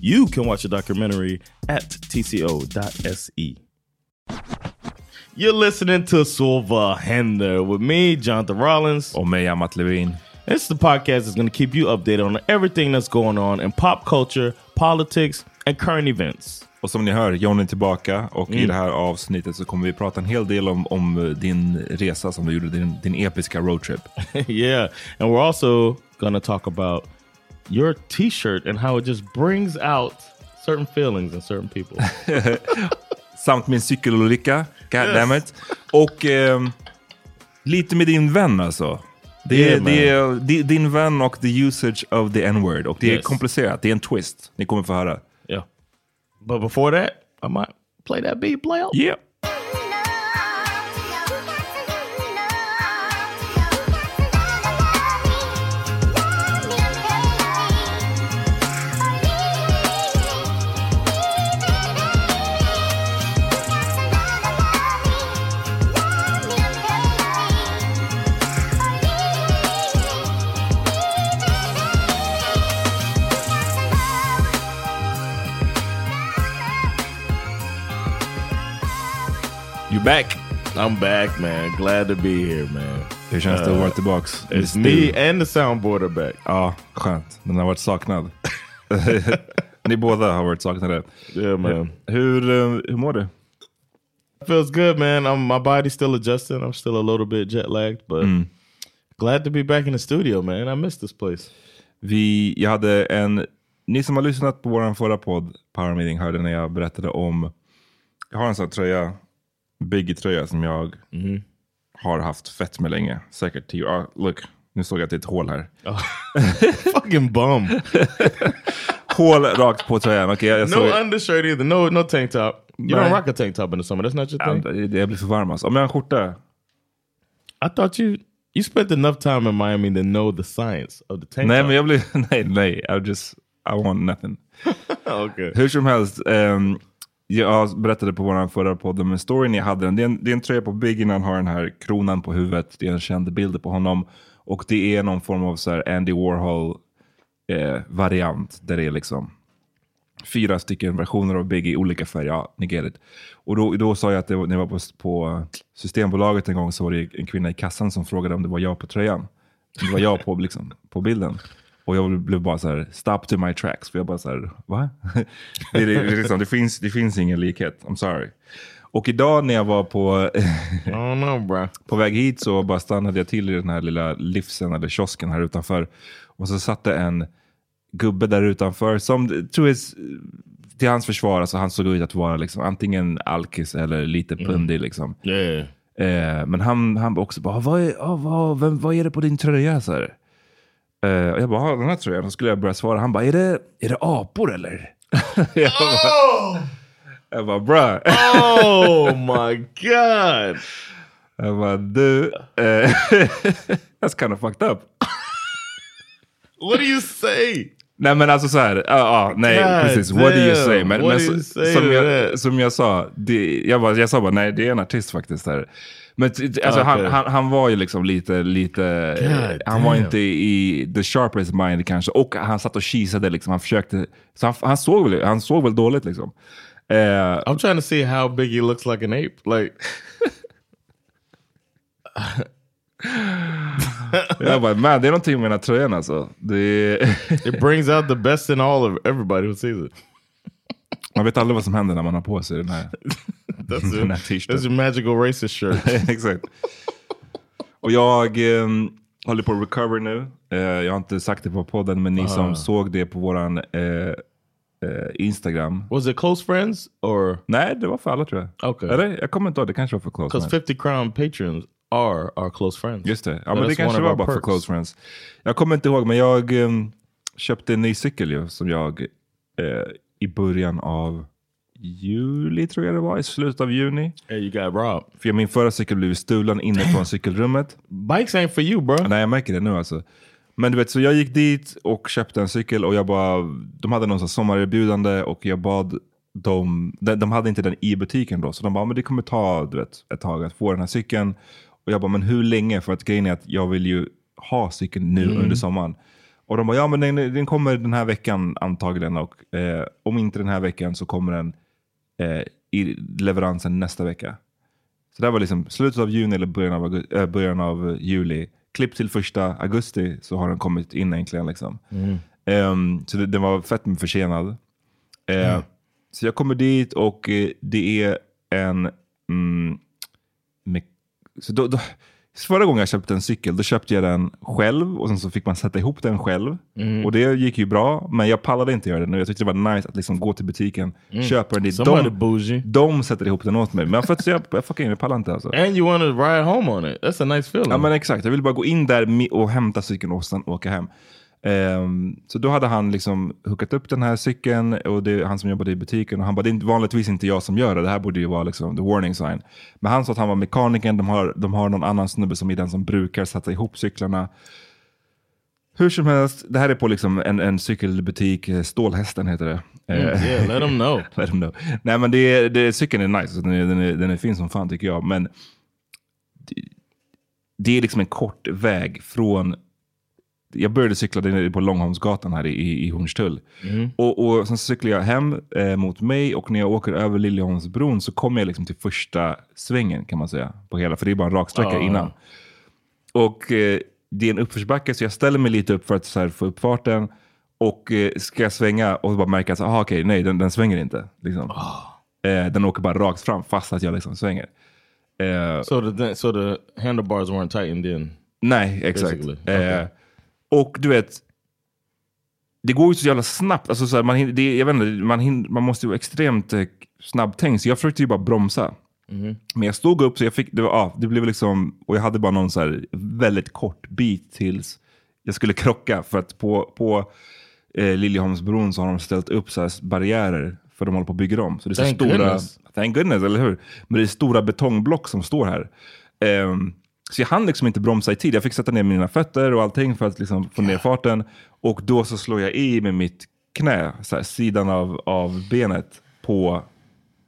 You can watch the documentary at tco.se. You're listening to Sova Hender with me, Jonathan Rollins. Och mig, Amat Levin. This is the podcast that's going to keep you updated on everything that's going on in pop culture, politics, and current events. Och som ni hör, John är tillbaka och i Mm. det här avsnittet så kommer vi prata en hel del om, om eh, din resa som du gjorde, din, din episka roadtrip. yeah. And we're also to talk about your t shirt and how it just brings out certain feelings in certain people. Samt min cykelolycka, God Yes. damn it. Och ehm, lite med din vän alltså. Det är, Yeah, det är di- din vän och the usage of the n-word. Och det är Yes. komplicerat, det är en twist. Ni kommer få höra. yeah. But before that, I might play that beat play out. Yeah. You back? I'm back, man. Glad to be here, man. Hur känns det att vara tillbaks? It's me and the soundboard are back. Ja, skönt. Den har varit saknad. Ni båda har varit saknade. Yeah, man. Hur, eh, hur mår du? Feels good, man. I'm, my body's still adjusting. I'm still a little bit jet lagged, but glad to be back in the studio, man. I miss this place. Vi, jag hade en, ni som har lyssnat på vår förra podd, Power Meeting, hörde när jag berättade om, jag har en sån här tröja, Biggie-tröja som jag har haft fett med länge. Säkert tio år. Look, nu såg jag att det är ett hål här. Fucking bum. hål rakt på tröjan. Okej, jag, jag No undershirt either. No, no tank top. You Nej. don't rock a tank top in the summer. That's not your Ja, thing. det- jag blir för varm alltså. Om jag har en skjorta. I thought you you spent enough time in Miami to know the science of the tank Nej, top. men jag blir... Nej, nej. I just... I want nothing. okay. Hur som helst. ehm, jag berättade på vår förra podd om en story. jag hade. Det är en, det är en tröja på Biggie han har den här kronan på huvudet. Det är en känd bild på honom. Och det är någon form av så här Andy Warhol eh, variant. Där det är liksom fyra stycken versioner av Biggie i olika färger. Ja, ni get it. Och då, då sa jag att det var, när jag var på, på Systembolaget en gång så var det en kvinna i kassan som frågade om det var jag på tröjan. Om det var jag på, liksom, på bilden. Och jag blev bara så här, stop to my tracks. För jag bara så här, va? det, det, är liksom, det, finns, det finns ingen likhet, I'm sorry. Och idag när jag var på, know, bro. på väg hit så bara stannade jag till i den här lilla livsen eller kiosken här utanför. Och så satt det en gubbe där utanför som, tror jag, till hans försvar, alltså han såg ut att vara liksom, antingen alkis eller lite pundig. Liksom. Yeah. Eh, men han, han också bara, vad är, ah, vad, vem, vad är det på din tröja? Så här. Eh, och jag bara, ah, den här tröjan. Så skulle jag börja svara. Han bara, är det, är det apor eller? jag bara, jag bara bruh. Oh my god. Jag bara, du. eh, that's kind of fucked up. What do you say? Nej men alltså så här, ja, ja, nej God precis, what do you damn, say? Men, men you say som, jag, som jag sa, det, jag, bara, jag sa bara nej det är en artist faktiskt. Här. Men t- t- alltså, han, han, han var ju liksom lite, lite God han var damn. inte i the sharpest mind kanske. Och han satt och kisade liksom, han försökte, så han, han, såg, väl, han såg väl dåligt liksom. Eh, I'm trying to see how Biggie looks like an ape. Like jag bara, man det är någonting med den här tröjan alltså. Det, it brings out the best in all of everybody who sees it. man vet aldrig vad som händer när man har på sig den här, den t-shirten. That's your magical racist shirt. Exakt. Och jag ehm, håller på att recover nu. Eh, jag har inte sagt det på podden, men ni som såg det på våran eh, Instagram. Was it close friends or Nej, det var för alla tror jag. Okay. Eller? Jag kommer inte ihåg, det kanske var för close because friends. 50 Crown patrons are our close friends? Just det, ja, men det kanske var bara för close friends. Jag kommer inte ihåg, men jag ehm, köpte en ny cykel ju, som jag eh, i början av juli tror jag det var, i slutet av juni. Hey, you got robbed. För min förra cykel blev stulen inne från cykelrummet. Bikes ain't for you, bro. Nej, jag märker det nu alltså. Men du vet, så jag gick dit och köpte en cykel och jag bara, de hade någon sommarerbjudande och jag bad dem, de, de hade inte den i butiken då, så de bara, men det kommer ta du vet, ett tag att få den här cykeln. Och jag bara, men hur länge? För att grejen är att jag vill ju ha cykeln nu under sommaren. Och de bara, ja men den, den kommer den här veckan antagligen och eh, om inte den här veckan så kommer den eh, i leveransen nästa vecka. Så det var liksom slutet av juni eller början av, augu- äh, början av juli. Klipp till första augusti så har den kommit in äntligen. Liksom. Ehm, så det, den var fett med försenad. Eh, Så jag kommer dit och eh, det är en... Mm, så då, då, förra gången jag köpte en cykel, då köpte jag den själv och sen så fick man sätta ihop den själv. Och det gick ju bra, men jag pallade inte göra det nu. Jag tyckte det var nice att liksom gå till butiken, köpa den dit. Somebody De, bougie. de sätter ihop den åt mig. Men för att jag, jag, fucking, jag pallar inte alltså. And you want to ride home on it. That's a nice feeling. Ja men exakt, jag vill bara gå in där och hämta cykeln och sen åka hem. Ehm, så då hade han liksom hookat upp den här cykeln och det är han som jobbade i butiken och han bara, det är vanligtvis inte jag som gör det, det här borde ju vara liksom the warning sign. Men han sa att han var mekanikern, de har, de har någon annan snubbe som är den som brukar sätta ihop cyklarna. Hur som helst, det här är på liksom en, en cykelbutik, eh, Stålhästen heter det. Eh, yeah, let them know. Let them know. Nej men det, det, cykeln är nice, den är, den, är, den är fin som fan tycker jag. Men det, det är liksom en kort väg från... Jag började cykla på Långholmsgatan här i, i, Hornstull. Och, och sen cyklade jag hem eh, mot mig och när jag åker över Liljeholmsbron så kommer jag liksom till första svängen kan man säga. På hela, för det är bara en rak sträcka Ja. innan. Och eh, det är en uppförsbacke så jag ställer mig lite upp för att här, få upp farten. Och eh, ska jag svänga och bara märka att ah, okej, nej den, den svänger inte. Liksom. Eh, den åker bara rakt fram fast att jag liksom svänger. Eh, So the so the handlebars weren't tightened in. nej, exakt. Basically, Eh, okay. Och du vet, det går ju så jävla snabbt. Alltså, så här, man, det, jag vet inte, man, man måste ju vara extremt eh, snabbtänkt. Så jag försökte ju bara bromsa. Men jag stod upp så jag fick, det, var, ja, det blev liksom, och jag hade bara någon så här väldigt kort bit tills jag skulle krocka. För att på, på eh, Liljeholmsbron så har de ställt upp så här barriärer för de håller på att bygga om. Så det är så Thank stora, goodness. Thank goodness, eller hur? Men det är stora betongblock som står här. Ehm, så jag hann liksom inte bromsa i tid. Jag fick sätta ner mina fötter och allting för att liksom få ner farten. Och då så slår jag i med mitt knä, här, sidan av, av benet på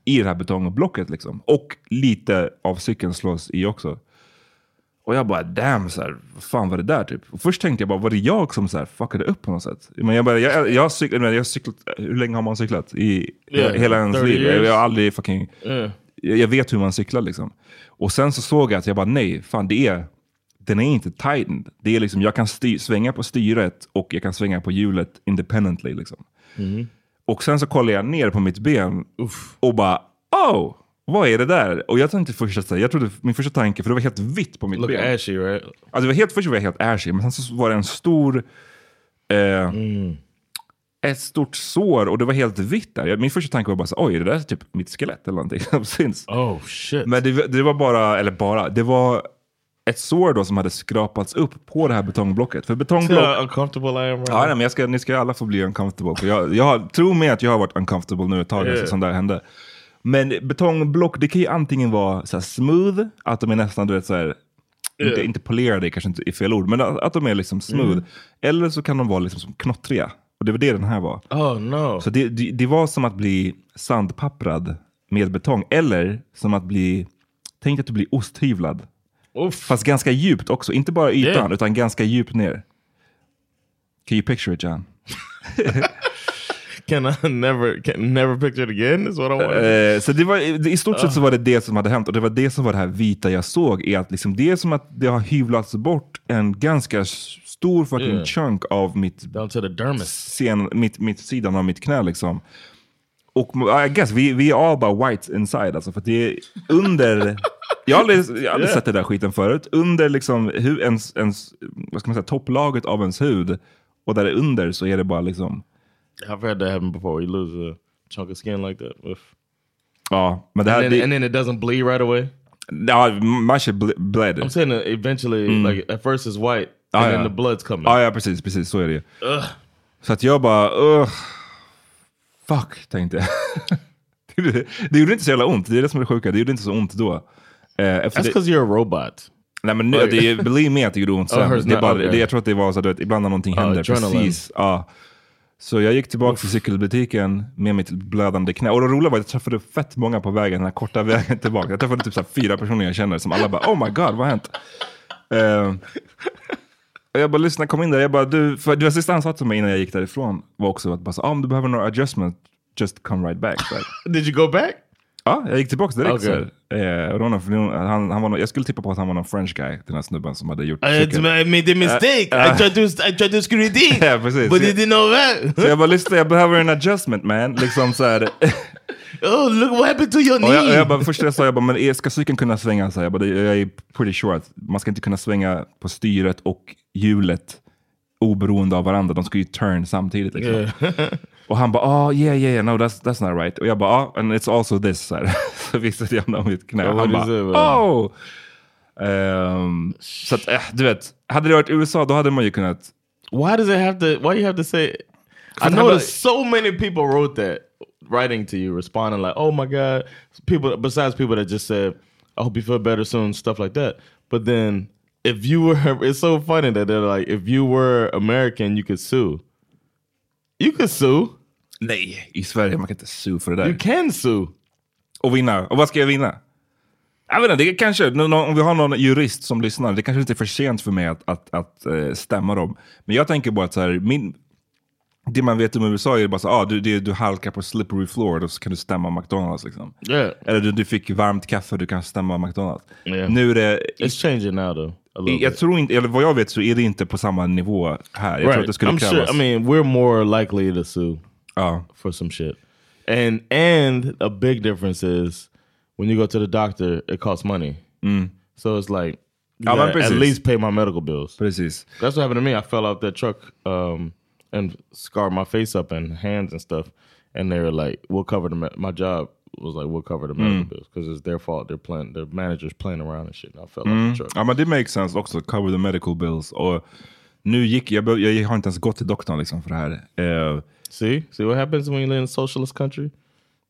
i det här betongblocket. Liksom. Och lite av cykeln slås i också. Och jag bara damn, så här, vad fan var det där typ? Och först tänkte jag bara, var det jag som så här, fuckade upp på något sätt? Men jag, bara, jag, jag, cyk, jag har cyklat, hur länge har man cyklat? I Yeah, hela ens 30 liv? Jag, years. jag har aldrig fucking... Yeah. Jag, jag vet hur man cyklar liksom. Och sen så såg jag att jag bara nej, fan det är, den är inte tightened. Det är liksom, jag kan styr, svänga på styret och jag kan svänga på hjulet independently. Liksom. Och sen så kollar jag ner på mitt ben och bara oh, vad är det där? Och jag tänkte först att säga, jag trodde, min första tanke, för det var helt vitt på mitt Look ben. ashy, right? Alltså det var helt, först var jag helt ashy, men sen så var det en stor... Eh, Ett stort sår och det var helt vitt där. Min första tanke var bara så, oj, det där är typ mitt skelett eller någonting som syns? Oh shit. Men det, det var bara, eller bara, det var ett sår då som hade skrapats upp på det här betongblocket. För See betongblock... how uncomfortable I am right Ja, nej, men jag ska, ni ska alla få bli uncomfortable. För jag, jag tro mig att jag har varit uncomfortable nu ett tag Yeah. yeah. sånt där hände. Men betongblock, det kan ju antingen vara så här smooth, att de är nästan du vet, så här, inte, Yeah. inte polerade kanske inte är fel ord, men att, att de är liksom smooth. Mm. Eller så kan de vara liksom som knottriga. Och det var det den här var. Oh no. Så det, det, det var som att bli sandpapprad med betong. Eller som att bli, tänk att du blir osthyvlad. Oof. Fast ganska djupt också. Inte bara ytan, Yeah. utan ganska djupt ner. Can you picture it John? Can I never can never picture it again? Is what I want. Eh, så det var, I stort sett så var det det som hade hänt. Och det var det som var det här vita jag såg. Är att liksom, det är som att det har hyvlats bort en ganska stor fucking Yeah. chunk av mitt Down to the dermis. sen, mitt, mitt sidan av mitt knä liksom. Och I guess vi, vi är all about white inside alltså. För det är under... Jag har aldrig, jag har aldrig Yeah. sett den där skiten förut. Under liksom hu, ens, ens, vad ska man säga, topplaget av ens hud. Och där under så är det bara liksom... I've had that happen before. You lose a chunk of skin like that. Oof. Ja, men det här... And then, det, and then it doesn't bleed right away. ja, my shit ble- bled. I'm saying eventually, like at first it's white, Ah, and then yeah. the blood's coming. Ja, ja precis, precis så är det ju. Så att jag bara, Ugh, fuck, tänkte jag. det, det gjorde inte så jävla ont, det är det som är det sjuka. Det gjorde inte så ont då. Efter That's det, because you're a robot. nej men nu, det, believe me att det gjorde ont Oh, sen. hers det är bara, okay. det, jag tror att det var så att ibland när någonting Ah, händer, adrenaline. precis. Ja. Så jag gick tillbaka till cykelbutiken med mitt blödande knä. Och det roliga var att jag träffade fett många på vägen, den här korta vägen tillbaka. Jag träffade typ så fyra personer jag känner som alla bara oh my god, vad har hänt? Och jag bara lyssna, kom in där. Jag bara, du, för det sista han sa till mig innan jag gick därifrån var också att bara, ah, om du behöver några adjustment, just come right back. Did you go back? Ja, jag gick tillbaka direkt. Här. Eh, någon, han, han var någon, jag skulle tippa på att han var någon french guy, den här snubben som hade gjort I, cykel. I made a mistake. I tried to I tried to screw it in, Ja, precis. but it didn't know that. Så jag bara, lyssna, jag behöver en adjustment man. Liksom så här. oh, look what happened to your Och jag, och knee. jag bara, först jag sa jag bara, men ska cykeln kunna svänga? Så jag, bara, jag är pretty sure att man ska inte kunna svänga på styret och hjulet oberoende av varandra. De ska ju turn samtidigt. Liksom. Och han bara, oh yeah yeah yeah, no that's, that's not right. Och jag bara, oh, and it's also this. Så, här. så visade jag honom mitt knä. Ja, han bara, oh! Ehm, så att, äh, du vet, hade det varit USA då hade man ju kunnat Why does it have to? Why do you have to say? I noticed so many people wrote that, writing to you, responding like, "Oh my god!" People besides people that just said, "I hope you feel better soon," stuff like that. But then, if you were, it's so funny that they're like, if you were American, you could sue. You could sue. Nej, i Sverige man kan inte sue för det där. You can sue. Och vinna. Och vad ska jag vinna? Jag vet inte, det är kanske, om vi har någon jurist som lyssnar, det kanske inte är för sent för mig att, att, att eh, stämma dem. Men jag tänker bara att så här, min, det man vet om USA är bara så ah, du, det, du halkar på slippery floor, då kan du stämma McDonalds. Liksom. Yeah, Eller du, du fick varmt kaffe, du kan stämma McDonalds. Yeah. Nu är det, it's changing now though. Jag bit. tror inte, eller vad jag vet så är det inte på samma nivå här. Jag tror att det skulle I'm krävas. sure. I mean, we're more likely to sue. Ja. for some shit. And and a big difference is when you go to the doctor, it costs money. Mm. So it's like you oh, men gotta at least pay my medical bills. Precis. That's what happened to me. I fell out that truck um, and scarred my face up and hands and stuff. And they were like, "We'll cover the my job." Was like, "We'll cover the mm. medical bills because it's their fault. They're playing. Their managers playing around and shit." And I fell off the mm. truck. Ja men det makes sense också, cover the medical bills. Och Nu gick jag, jag, har inte ens gått till doktorn liksom för det här. Eh, See? See what happens when you live in a socialist country? You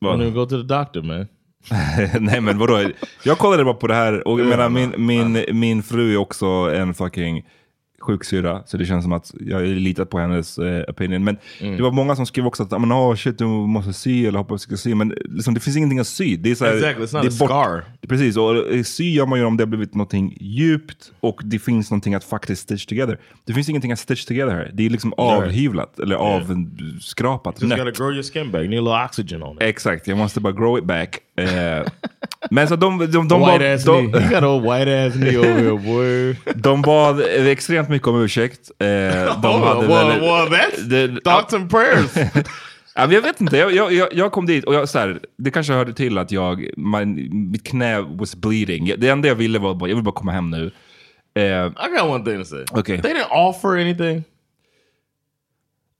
Well- don't even go to the doctor, man. Nej men vadå? Jag kollade bara på det här och jag menar, min, min, min fru är också en fucking sjuksyra. Så det känns som att jag litat på hennes eh, opinion. Men det var många som skrev också att oh, shit, du måste sy eller hoppas du ska sy. Men liksom, det finns ingenting att sy. Det är så här, Exactly, it's not det a scar. Precis, och eh, sy gör man ju om det har blivit någonting djupt och det finns någonting att faktiskt stitch together. Det finns ingenting att stitch together här. Det är liksom avhyvlat eller avskrapat. Just nätt. gotta grow your skin back. Need a little oxygen on it. Exakt, jag måste bara grow it back. Eh, men så de, de, de, de, bad, ass de, white ass over de bad extremt mycket om ursäkt. Eh, de oh, hade well, väldigt- well, that's det- thoughts and prayers. Ja, jag vet inte, jag, jag, jag, kom dit och jag, så här, det kanske hörde till att jag, my, mitt knä was bleeding. Det enda jag ville var bara, jag vill bara komma hem nu. Eh, I got one thing to say. Okay. They didn't offer anything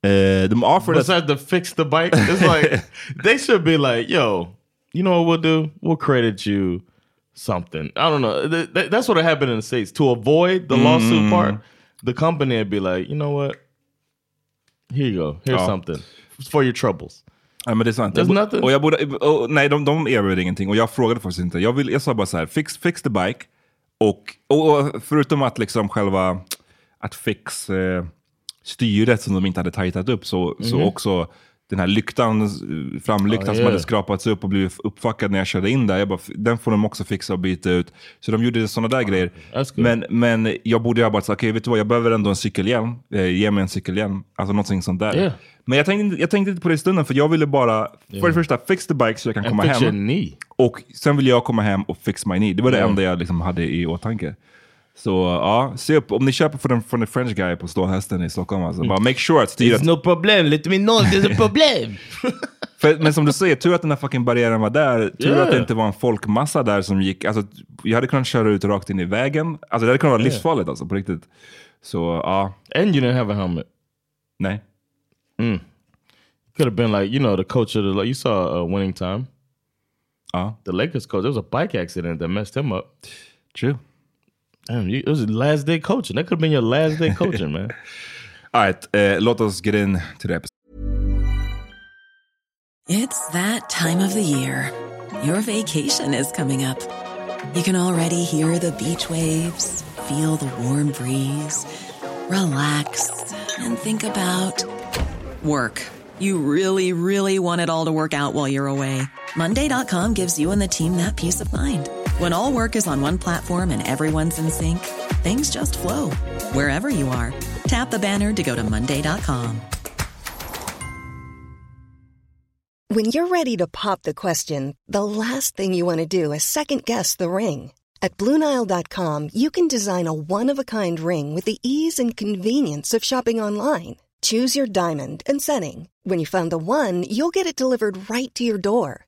eh, de offered us, besides to fix the bike. It's like they should be like, yo, you know what we'll do? We'll credit you something. I don't know. Th- th- that's what happened in the States. To avoid the lawsuit part, the company would be like, you know what? Here you go. Here's Ja. something for your troubles. Ja men det är sant. There's Jag nothing. Och jag borde, och, nej, de, de erbjöd ingenting och jag frågade faktiskt inte. Jag, vill, jag sa bara så här, fix, fix the bike. Och, och, och förutom att liksom själva, att fix eh, styret som de inte hade tajtat upp, så, så också den här lyktan, eh, framlyktan Oh, som yeah. hade skrapats upp och blivit uppfuckad när jag körde in där. Jag bara, den får de också fixa och byta ut. Så de gjorde sådana där grejer. That's good. Men, men jag borde ha bara sagt, okej vet du vad, jag behöver ändå en cykelhjälm. Eh, ge mig en cykelhjälm. Alltså någonting sånt där. Yeah. Men jag tänkte, jag tänkte inte på det i stunden, för jag ville bara, för det första, fix the bike så jag kan And komma hem. Och sen vill jag komma hem och fix my knee. Det var det Ja. enda jag liksom hade i åtanke. Så ja, se upp. Om ni köper från från den French guy på ståhästen i Stockholm, alltså, bara make sure att styret... no problem. Let me know there's a problem. För, men som du säger, tur att den här fucking barriären var där. Tur Yeah. att det inte var en folkmassa där som gick. Alltså, jag hade kunnat köra ut rakt in i vägen. Alltså, det hade kunnat vara livsfarligt alltså, på riktigt. Så ja, and you didn't have a helmet. nej. Could have been like, you know, the coach of the, you saw uh, winning time. Ja, The Lakers coach, there was a bike accident that messed him up. true. Damn, you, it was last day coaching. That could have been your last day coaching, man. All right, eh, låt oss get in to the episode. It's that time of the year. Your vacation is coming up. You can already hear the beach waves, feel the warm breeze, relax, and think about work. You really, really want it all to work out while you're away. Monday.com gives you and the team that peace of mind. When all work is on one platform and everyone's in sync, things just flow wherever you are. Tap the banner to go to Monday.com. When you're ready to pop the question, the last thing you want to do is second guess the ring. At Bluenile.com, you can design a one of a kind ring with the ease and convenience of shopping online. Choose your diamond and setting. When you find the one, you'll get it delivered right to your door.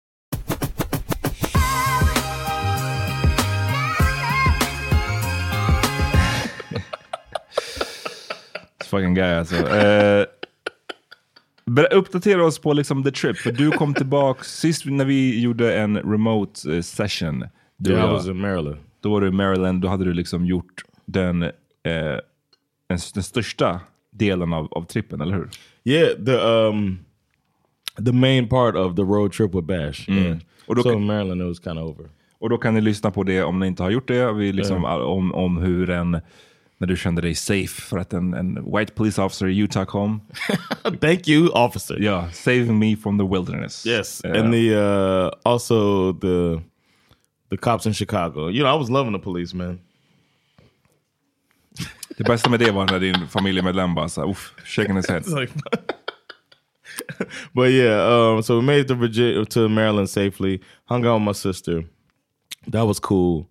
Fucking guy alltså. Eh, uppdatera oss på liksom the trip, för du kom tillbaka sist när vi gjorde en remote eh, session. Du Yeah, I was in Maryland. Då var du i Maryland, då hade du liksom gjort den, eh, den, den största delen av, av trippen, eller hur? Yeah, the um the main part of the road trip with Bash. Yeah. Och då so in Maryland it was kind of over. Och då kan ni lyssna på det om ni inte har gjort det. Vi liksom, om, om hur en, när du kände dig safe för att en, en white police officer i Utah kom. Thank you, officer. Ja, saving me from the wilderness. Yes, Yeah. and the uh also the the cops in Chicago. You know, I was loving the police, man. Det bästa med det var när din familjemedlem bara så uff, shaking his head. like, but yeah, um, so we made it to Virginia to Maryland safely. Hung out with my sister. That was cool.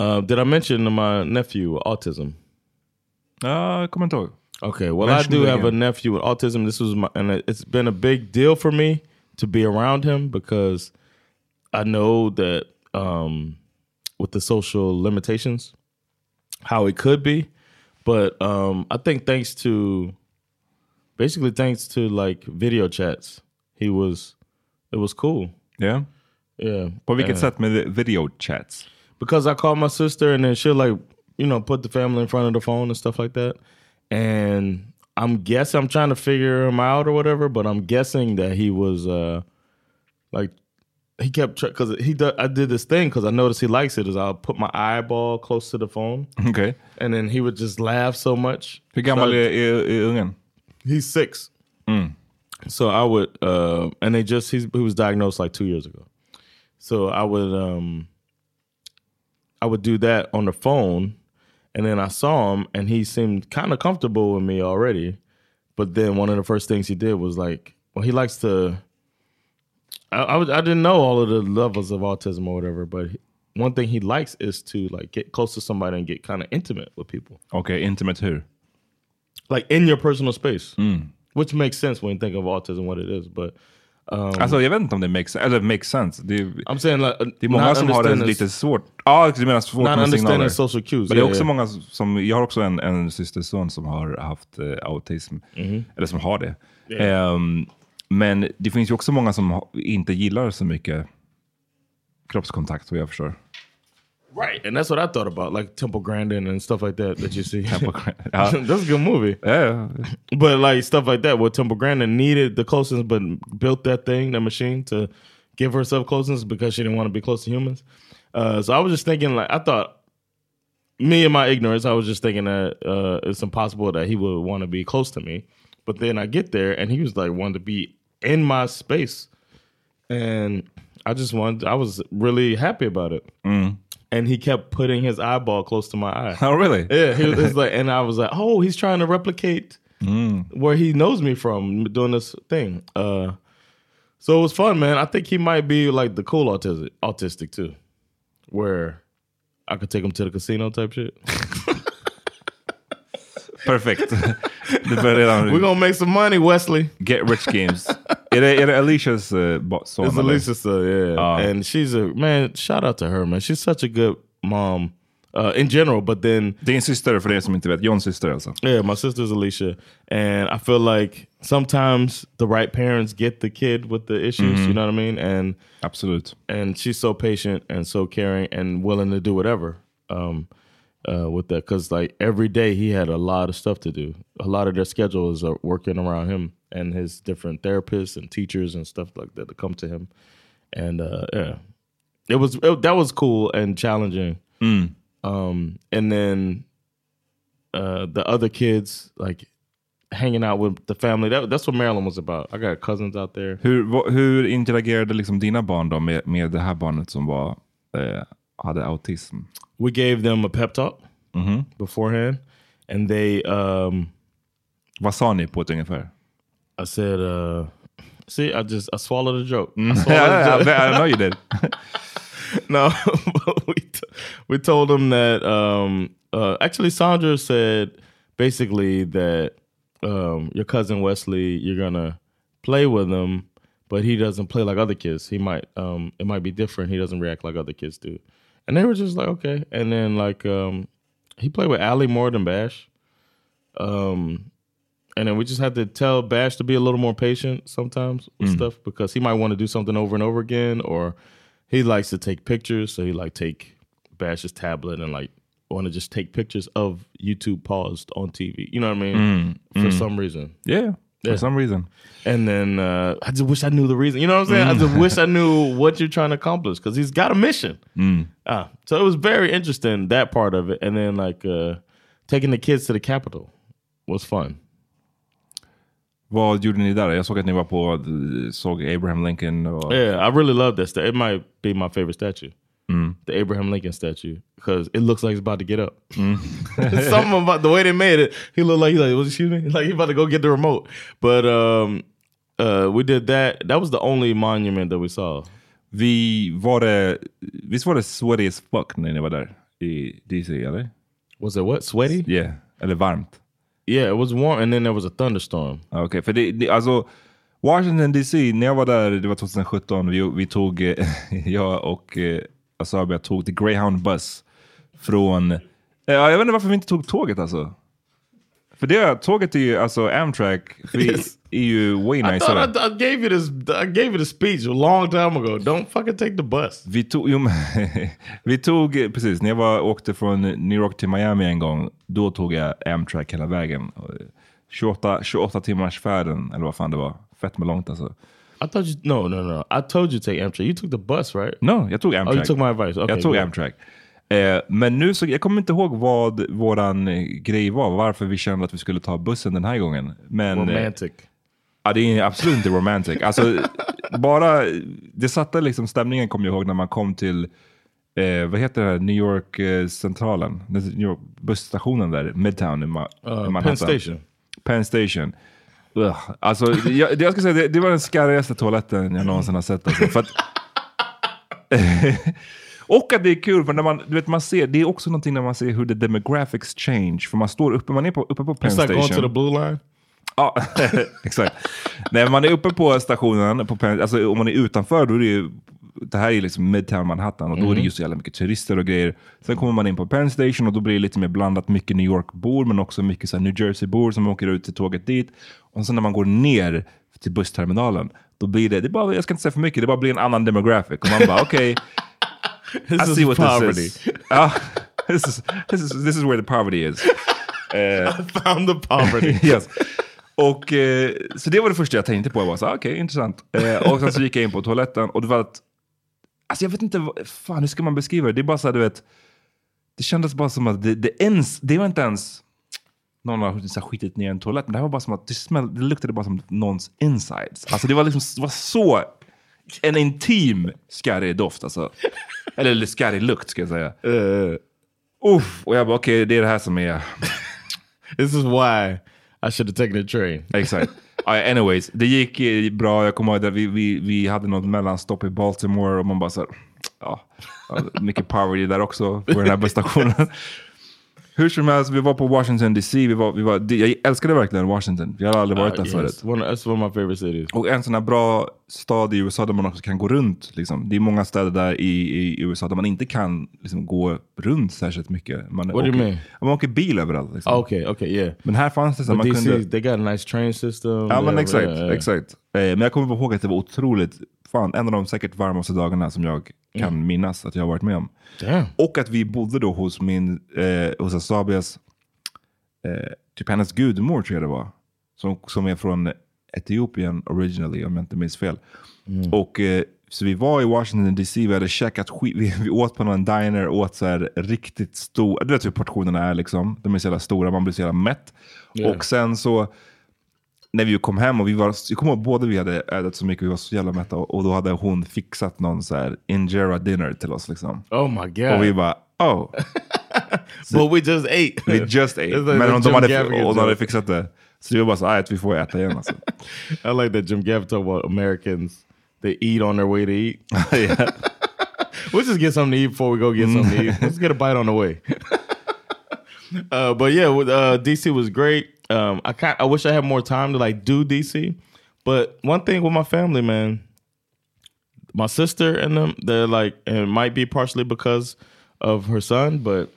Uh, did I mention my nephew autism? Ja, jag kommer inte ihåg. Okay, well, Mention I do have a nephew with autism. This was my, and it's been a big deal for me to be around him because I know that um, with the social limitations, how it could be, but um, I think thanks to basically thanks to like video chats, he was it was cool. Yeah, Yeah. But we Uh, set video chats? because I called my sister and then she'll like, you know, put the family in front of the phone and stuff like that. And I'm guessing I'm trying to figure him out or whatever, but I'm guessing that he was uh like he kept because he do, I did this thing because I noticed he likes it is I'll put my eyeball close to the phone Okay. and then he would just laugh so much. Hur gammal So I- är, är, är ungen? He's six. So I would, uh, and they just he's, he was diagnosed like two years ago. So I would, um, I would do that on the phone, and then I saw him, and he seemed kind of comfortable with me already. But then one of the first things he did was like, well, he likes to. I I, I didn't know all of the levels of autism or whatever, but he- one thing he likes is to like get close to somebody and get kind of intimate with people Okay, intimate hur? like in your personal space, hmm. which makes sense when you think of autism, what it is. But um, Alltså jag vet inte om det makes, eller makes sense. Det är, I'm saying like det är många som har det lite svårt. Ja, du menar svårt med signaler. social cues. Men det är Yeah, också yeah. många som, jag har också en, en systerson som har haft eh, autism. Eller som har det. Ehm, men det finns ju också många som inte gillar så mycket kroppskontakt vad jag förstår. Right, and that's what I thought about, like Temple Grandin and stuff like that that you see. Temple Grandin, ja. that's a good movie. Ja, ja. But like stuff like that, where Temple Grandin needed the closeness, but built that thing, that machine, to give herself closeness because she didn't want to be close to humans. Uh, so I was just thinking, like, I thought, me and my ignorance, I was just thinking that uh, it's impossible that he would want to be close to me. But then I get there, and he was like wanting to be in my space, and I just wanted, I was really happy about it. And he kept putting his eyeball close to my eye. Oh really? Yeah, he was, like, and I was like, oh, he's trying to replicate where he knows me from doing this thing. Uh, so it was fun, man. I think he might be like the cool autistic, autistic too, where I could take him to the casino type shit. Perfekt. det börjar redan... We're gonna make some money, Wesley. Get rich games. är, det, är det Alicias uh, son? It's? Alicia's son, yeah. Ah. and she's a man. Shout out to her, man. She's such a good mom uh, in general. But then Din syster, för er som inte vet. Jons syster alltså. Yeah, my sister's Alicia, and I feel like sometimes the right parents get the kid with the issues. You know what I mean? And Absolut. and she's so patient and so caring and willing to do whatever um, uh, with that. Because like every day he had a lot of stuff to do. A lot of their schedules are working around him and his different therapists and teachers and stuff like that to come to him. And uh, yeah, it was it, that was cool and challenging. Um, and then uh, the other kids like hanging out with the family. That, that's what Maryland was about. I got cousins out there. Hur, hur interagerade liksom dina barn då med, med det här barnet som var, eh, hade autism? we gave them a pep talk beforehand, and they um, Vad sa ni på ett ungefär? I said, uh, "See, I just I swallowed a joke. I swallowed a joke. I know you did. no, we t- we told them that um, uh, actually Sandra said basically that um, your cousin Wesley, you're gonna play with him, but he doesn't play like other kids. He might um, it might be different. He doesn't react like other kids do. And they were just like, okay. And then like um, he played with Ali more than Bash. Um, and then we just had to tell Bash to be a little more patient sometimes with stuff because he might want to do something over and over again, or he likes to take pictures. So he like take Bash's tablet and like want to just take pictures of YouTube paused on TV. You know what I mean? For some reason. Yeah, for Yeah. some reason. And then uh, I just wish I knew the reason. You know what I'm saying? I just wish I knew what you're trying to accomplish because he's got a mission. Ah, so it was very interesting that part of it, and then like uh, taking the kids to the Capitol was fun. Vad gjorde ni där? Jag såg att ni var på, såg Abraham Lincoln och... Yeah, I really love that. It might be my favorite statue. The Abraham Lincoln statue because it looks like it's about to get up. Something about the way they made it. He looked like he like, was excuse me, like he about to go get the remote. But um, uh, we did that. That was the only monument that we saw. Vi var det, visst var det sweaty as fuck när ni var där i DC eller? Was it what sweaty? Yeah, eller varmt. Yeah, it was warm, and then there was a thunderstorm. Okej, för det, det, alltså Washington DC, när jag var där, det var 2017, vi, vi tog, jag och Asabia tog till Greyhound Bus från, eh, ja, jag vet inte varför vi inte tog tåget alltså. För det, tåget är ju, alltså Amtrak, Yes. är ju way I niceare. thought I, I gave you this. I gave you the speech a long time ago. Don't fucking take the bus. Vi tog, jo, vi tog, precis, när jag var, åkte från New York till Miami en gång, då tog jag Amtrak hela vägen. Och, eh, 28, 28 timmars färden, eller vad fan det var. Fett med långt alltså. I thought you. No, no, no. I told you to take Amtrak. You took the bus, right? No, jag tog Amtrak. Oh, you took my advice. Okay, jag tog. Amtrak. Eh, men nu så, jag kommer inte ihåg vad våran eh, grej var, varför vi kände att vi skulle ta bussen den här gången. Men, eh, Romantic. Ja, det är absolut inte romantic. Alltså, bara, det satte liksom stämningen, kommer jag ihåg, när man kom till, eh, vad heter det här, New York eh, centralen, New York busstationen där, Midtown i, Ma- i Uh, Manhattan. Penn Station. Penn Station. Alltså, jag, jag ska säga, det, det var den skarrigaste toaletten jag någonsin har sett. Alltså, för att, och att det är kul, för när man, du vet, man ser, det är också någonting när man ser hur the demographics change. För man står uppe, man är på, uppe på Penn It's like Station. going to the blue line. Ja, exakt. När man är uppe på stationen, på alltså om man är utanför, då är det ju, det här är liksom Midtown Manhattan och då är det ju så jävla mycket turister och grejer. Sen kommer man in på Penn Station och då blir det lite mer blandat, mycket New York-bor men också mycket så här New Jersey-bor som åker ut till tåget dit. Och sen när man går ner till bussterminalen, då blir det, det bara, jag ska inte säga för mycket, det bara blir en annan demographic. Och man bara okej, I This see is what poverty. this is. Ja, this, is, this, is, this is where the poverty is. Found the poverty. yes. Och, eh, så det var det första jag tänkte på. Jag var så, ah, okej, intressant. Eh, och sen så gick jag in på toaletten och det var att, alltså jag vet inte, vad- fan hur ska man beskriva det? Det är bara så här, du vet, det kändes bara som att det, det, ens, det var inte ens någon har skitit ner en toalett, men det här var bara som att det, smäll, det luktade bara som någons insides. Alltså det var liksom, det var så, en intim skarrig doft alltså. Eller skarrig lukt ska jag säga. Uh, Uff, och jag bara okej, det är det här som är this is why I should have taken a train. Exakt. Ja, anyways, det gick eh, bra. Jag kommer ihåg att vi, vi, vi hade något mellanstopp i Baltimore och man bara så här, ja, ja, mycket poverty där också på den här busstationen. Hur som helst, vi var på Washington DC. Vi var, vi var, jag älskade verkligen Washington. Jag hade aldrig varit Uh, där yes. förut. That's one of my favorite cities. Och en sån här bra stad i USA där man också kan gå runt. Liksom. Det är många städer där i, i USA där man inte kan liksom, gå runt särskilt mycket. Man, What do you åker, mean? man åker bil överallt. Liksom. Okay, okay, yeah. Men här fanns det så But man DC, kunde... they got a nice train system. Ja men exakt, exakt. Eh, men jag kommer ihåg att det var otroligt, fan en av de säkert varmaste dagarna som jag kan minnas att jag har varit med om. Damn. Och att vi bodde då hos min, eh, hos Asabias, eh, typ hennes gudmor tror jag det var. Som, som är från Etiopien originally om jag inte minns fel. Och eh, så vi var i Washington DC, vi hade käkat skit, vi, vi åt på någon diner, åt så här riktigt stor, du vet hur portionerna är liksom. De är så jävla stora, man blir så jävla mätt. Yeah. Och sen så när vi kom hem och vi var, jag kommer ihåg båda vi hade ätit så mycket, vi var så jävla mätta och, då hade hon fixat någon så här injera dinner till oss liksom. Oh my god. Och vi bara, oh, but we just ate. we just ate. Like Men de hade, hon hade fixat det. Så det var bara så, "Aj, att vi får äta igen alltså. I like that Jim Gaffigan talk about Americans. They eat on their way to eat. yeah. We'll just get something to eat before we go get something to eat. Let's get a bite on the way. uh, but yeah, uh, DC was great. Um, I kind I wish I had more time to like do DC. But one thing with my family, man, my sister and them, they're like, and it might be partially because of her son, but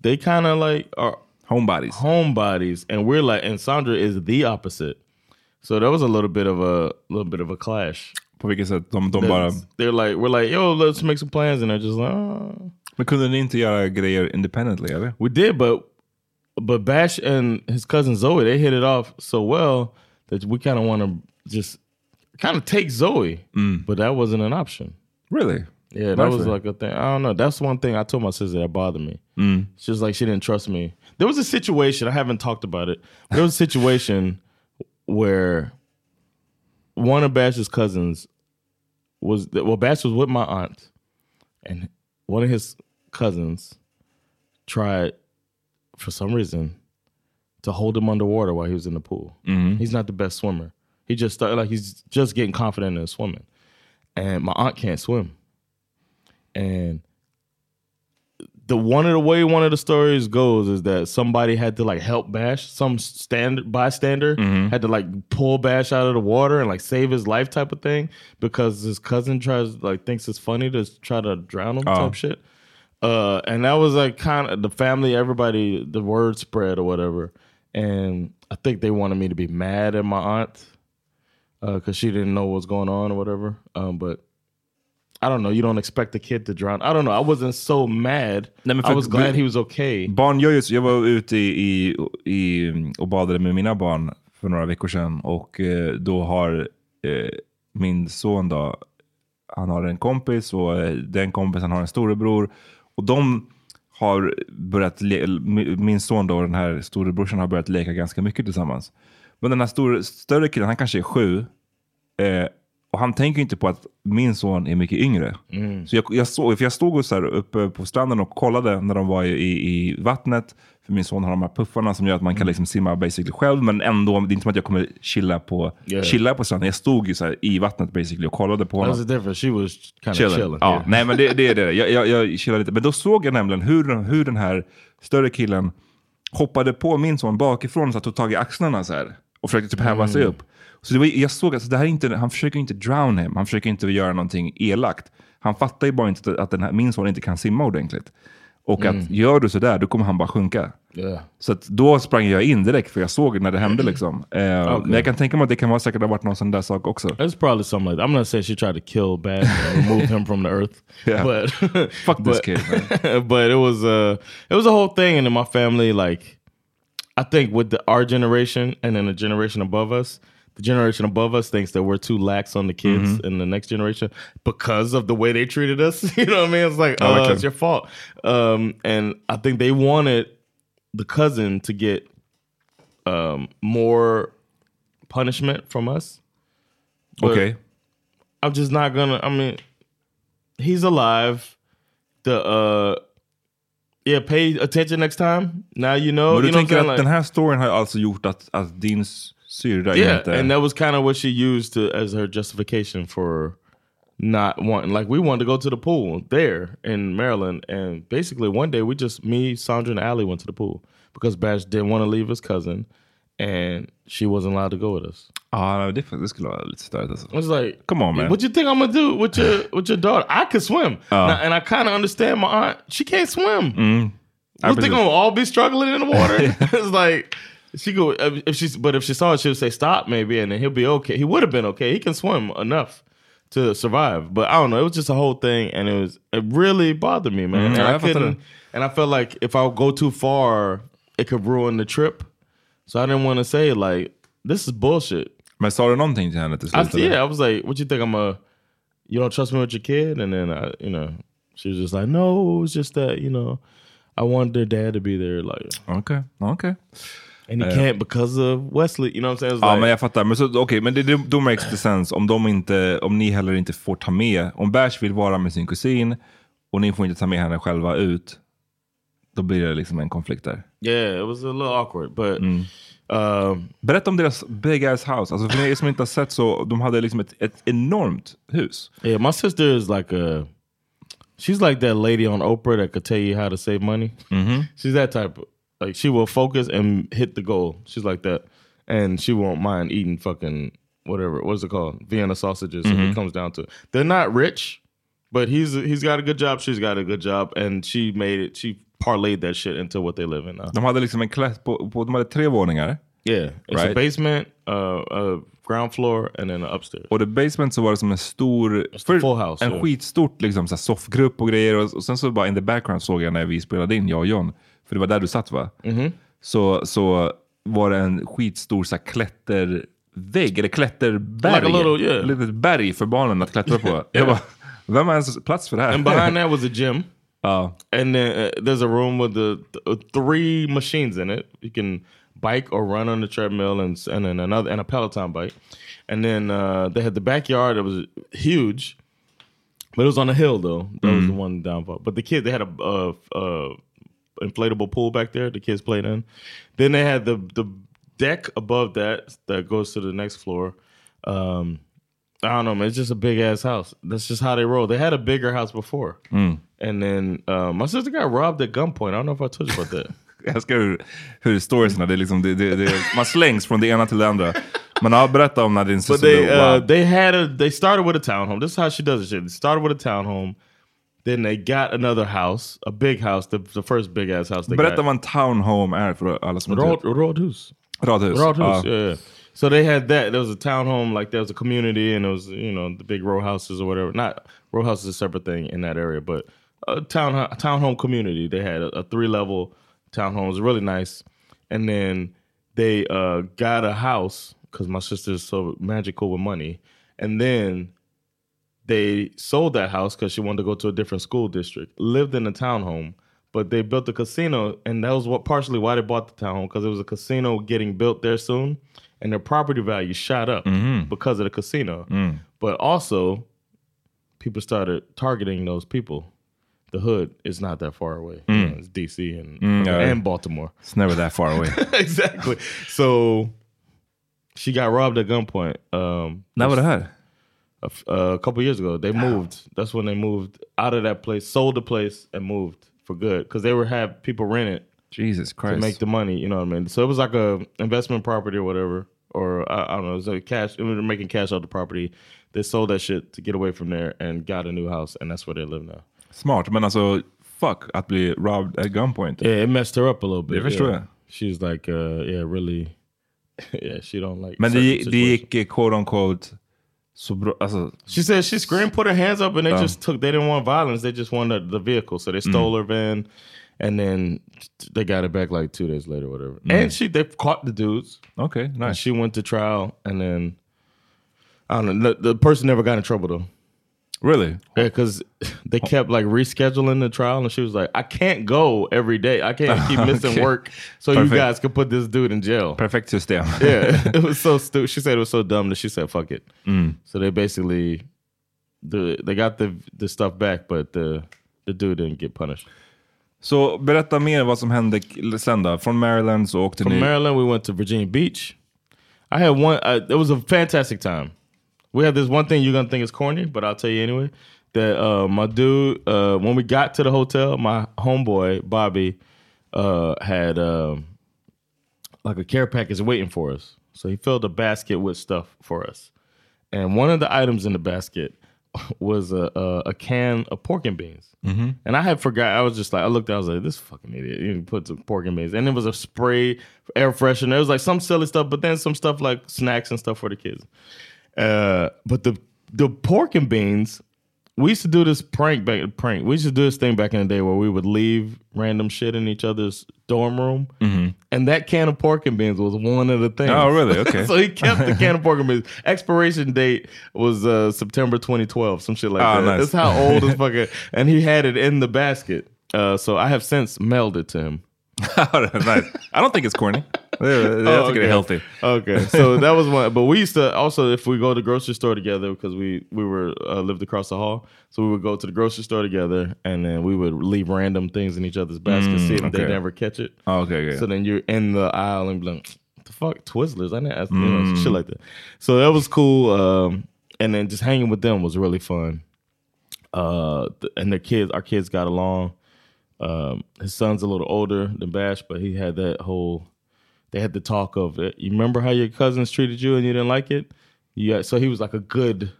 they kind of like are Homebodies. homebodies, and we're like, and Sandra is the opposite. So that was a little bit of a little bit of a clash. På? De, de bara, They're like, we're like, yo, let's make some plans, and they're just like, oh. men kunde ni inte göra grejer independently eller? we did, but but Bash and his cousin Zoe, they hit it off so well that we kind of want to just kind of take Zoe, mm. but that wasn't an option. Really? Yeah, that was like a thing. I don't know. That's one thing I told my sister that bothered me. Mm. It's just like she didn't trust me. There was a situation I haven't talked about it. There was a situation where one of Bash's cousins was well, Bash was with my aunt, and one of his cousins tried for some reason to hold him underwater while he was in the pool. Mm-hmm. He's not the best swimmer. He just started like he's just getting confident in swimming. And my aunt can't swim. And the one of the way one of the stories goes is that somebody had to like help Bash, some stand bystander mm-hmm. had to like pull Bash out of the water and like save his life type of thing because his cousin tries like thinks it's funny to try to drown him Oh. type shit. Uh, and that was like kind of the family, everybody, the word spread or whatever. And I think they wanted me to be mad at my aunt because she didn't know what was going on or whatever. Um, but I don't know. You don't expect a kid to drown. I don't know. I wasn't so mad. Nej, I was glad he was okay. Barn gör ju. Jag var ute i, i, i, och badade med mina barn för några veckor sedan och eh, då har eh, min son då, han har en kompis och eh, den kompisen har en storebror och de har börjat, le- min son då, den här storebrorsan har börjat leka ganska mycket tillsammans. Men den här stor, större killen, han kanske är sju eh, och han tänker inte på att min son är mycket yngre. Så jag, jag, såg, för jag stod så här uppe på stranden och kollade när de var i, i, vattnet. För min son har de här puffarna som gör att man kan liksom simma basically själv. Men ändå, det är inte som att jag kommer chilla på, Yeah. chilla på stranden. Jag stod ju så i vattnet basically och kollade på honom. was the difference. She was kind of Chilling. Ja, yeah. Nej, men det, är det. Jag, jag, jag chillade lite. Men då såg jag nämligen hur, hur den här större killen hoppade på min son bakifrån och tog tag i axlarna så här. Och försökte typ häva Mm. sig upp. Så det var, jag såg att det här är inte, han försöker inte drown him. Han försöker inte göra någonting elakt. Han fattar ju bara inte att den här, min son inte kan simma ordentligt. Och att gör du sådär, då kommer han bara sjunka. Yeah. Så då sprang jag in direkt, för jag såg när det hände. Liksom. Eh, Men jag kan tänka mig att det kan vara säkert ha varit någon sån där sak också. It's probably something like that. I'm not saying she tried to kill Bash and remove him from the earth. Yeah. But Fuck this but- kid, but it was uh it was a whole thing and in my family like I think with the our generation and then the generation above us, the generation above us thinks that we're too lax on the kids Mm-hmm. in the next generation because of the way they treated us. you know what I mean? It's like, Oh, okay. it's your fault. Um, and I think they wanted the cousin to get um, more punishment from us. But Okej. I'm just not gonna. I mean, he's alive. The uh, yeah, pay attention next time. Now you know. Men du you know tänker att Like- den här storyn har alltså gjort att, att din s- syrra yeah, and that was kind of what she used to as her justification for not wanting. Like we wanted to go to the pool there in Maryland, and basically one day we just me, Sandra, and Allie went to the pool because Bash didn't want to leave his cousin, and she wasn't allowed to go with us. Ja, det, det skulle vara lite störigt alltså. I was like, Come on, man. What you think I'm gonna do with your with your daughter? I could swim, Oh. Now- and I kind of understand my aunt. She can't swim. Mm. I You think. I'm gonna all be struggling in the water? it's like she go if she's but if she saw it, she would say stop maybe, and then he'll be okay. He would have been okay. He can swim enough to survive, but I don't know. It was just a whole thing, and it was it really bothered me, man. Mm, and I couldn't, and I felt like if I go too far, it could ruin the trip. So I didn't want to say like this is bullshit. Men sa du någonting till henne till I, slut? eller? yeah, I was like, "What you think? I'm a you don't trust me with your kid?" And then I, you know, she was just like, "No, it was just that you know, I wanted their dad to be there, like, okay, okej. And he Yeah. can't because of Wesley." You know what I'm saying? Ja, like, men jag fattar. Men, så, okej, men det, det, då makes det sense om, de inte, om ni heller inte får ta med, om Bash vill vara med sin kusin och ni får inte ta med henne själva ut, då blir det liksom en konflikt där. yeah, it was a little awkward, but Mm. um, Berätta om deras big ass house. Alltså för er som inte har sett så, de hade liksom ett, ett enormt hus. yeah, my sister is like a. She's like that lady on Oprah that could tell you how to save money. Mm-hmm. She's that type. Of, like she will focus and hit the goal. She's like that, and she won't mind eating fucking whatever. What's it called? Vienna sausages. If Mm-hmm. it comes down to it, they're not rich, but he's he's got a good job. She's got a good job, and she made it. She parlayed that shit into what they live in now. De hade liksom en klass på, på, de hade tre våningar. Yeah, it's a Right. basement, uh, a ground floor, and then an upstairs. Och the basement så var det som en stor, the full house, en yeah. skitstort liksom, så soffgrupp och grejer. Och, och sen så bara in the background såg jag när vi spelade in, jag och John. För det var där du satt va? Mm-hmm. Så, så var det en skitstor så här, klättervägg, eller klätterberg. Like a little, yeah. Litet berg för barnen att klättra på. Jag bara, vem har ens plats för det här? And behind that was a gym. Ja. And then uh, there's a room with the th- three machines in it. You can bike or run on the treadmill, and and then another and a Peloton bike. And then uh, they had the backyard that was huge, But it was on a hill though. That was the one downfall. But the kids they had a uh, uh, inflatable pool back there. The kids played in. Then they had the the deck above that that goes to the next floor. Um, I don't know, man. It's just a big ass house. That's just how they roll. They had a bigger house before, and then uh, my sister got robbed at gunpoint. I don't know if I told you about that. Jag älskar hur, hur storiesna, det är liksom, det, det, det, man slängs från det ena till det andra. Men ja, berätta om när din syster they dog. uh, they had a they started with a townhome. This is how she does it. They started with a townhome. Then they got another house, a big house, the, the first big ass house they Berätta got. vad en townhome är för alla som inte vet. Roadhus. Radhus. Roadhus, Ja. yeah, yeah. So they had that. There was a townhome, like there was a community, and it was you know the big row houses or whatever. Not row houses is a separate thing in that area, but a town a townhome community. They had a, a three level townhome. It was really nice, and then they uh, got a house because my sister's so magical with money, and then they sold that house because she wanted to go to a different school district. Lived in a townhome, but they built a casino, and that was what partially why they bought the townhome because it was a casino getting built there soon, and their property value shot up mm-hmm. because of the casino. Mm. But also, people started targeting those people. The hood is not that far away. You mm. know, it's DC mm, and yeah. and Baltimore. It's never that far away. exactly. So she got robbed at gunpoint. Um, var det här? A, f- a couple years ago. They moved. That's when they moved out of that place, sold the place, and moved for good because they were have people rent it Jesus Christ! to make the money. You know what I mean? So it was like a investment property or whatever, or I, I don't know. It was like cash. They were making cash out the property. They sold that shit to get away from there and got a new house, and that's where they live now. Smart, men alltså fuck att bli robbed at gunpoint. Yeah, it messed her up a little bit. Det förstår jag. She's like, uh, yeah, really. yeah, she don't like. Men det, certain gick- det gick quote unquote bra, alltså She said she screamed, put her hands up, and they just took. They didn't want violence. They just wanted the vehicle, so they Mm. stole her van, and then they got it back like two days later, whatever. Mm. And she they caught the dudes. And nice. she went to trial, and then I don't know. The, the person never got in trouble though. Really? Yeah, because they kept like rescheduling the trial, and she was like, "I can't go every day. I can't keep missing Okay. work, so Perfect. you guys can put this dude in jail." Perfekt system. yeah, it was so stupid. She said it was so dumb that she said, "Fuck it." Mm. So they basically, the they got the the stuff back, but the the dude didn't get punished. Så berätta mer vad som hände sen då. Från Maryland så åkte From ni... Maryland, we went to Virginia Beach. I had one. Uh, it was a fantastic time. We have this one thing you're gonna think is corny, but I'll tell you anyway. That uh, my dude, uh, when we got to the hotel, my homeboy Bobby uh, had um, like a care package waiting for us. So he filled a basket with stuff for us, and one of the items in the basket was a a, a can of pork and beans. And I had forgot. I was just like, I looked. I was like, this fucking idiot. You put some pork and beans, and it was a spray, air freshener. It was like some silly stuff, but then some stuff like snacks and stuff for the kids. Uh, but the the pork and beans, we used to do this prank back. Prank. We used to do this thing back in the day where we would leave random shit in each other's dorm room, and that can of pork and beans was one of the things. Oh, really? Okay. so he kept the can of pork and beans. Expiration date was uh, September 2012, some shit like Oh, that. nice. That's how old as fucking. And he had it in the basket. Uh, so I have since mailed it to him. nice. I don't think it's corny. Jag jag Oh, tycker det är healthy. Okay, so that was one. But we used to also, if we go to the grocery store together, because we we were uh, lived across the hall, so we would go to the grocery store together, and then we would leave random things in each other's baskets, see if they okay. never catch it. Oh, okay, okay. So then you're in the aisle and be like, the fuck, Twizzlers? I didn't ask know, shit like that. So that was cool. Um, and then just hanging with them was really fun. Uh, and the kids, our kids got along. Um, his son's a little older than Bash, but he had that whole. They had the talk of it. You remember how your cousins treated you and you didn't like it? Yeah, so he was like a good,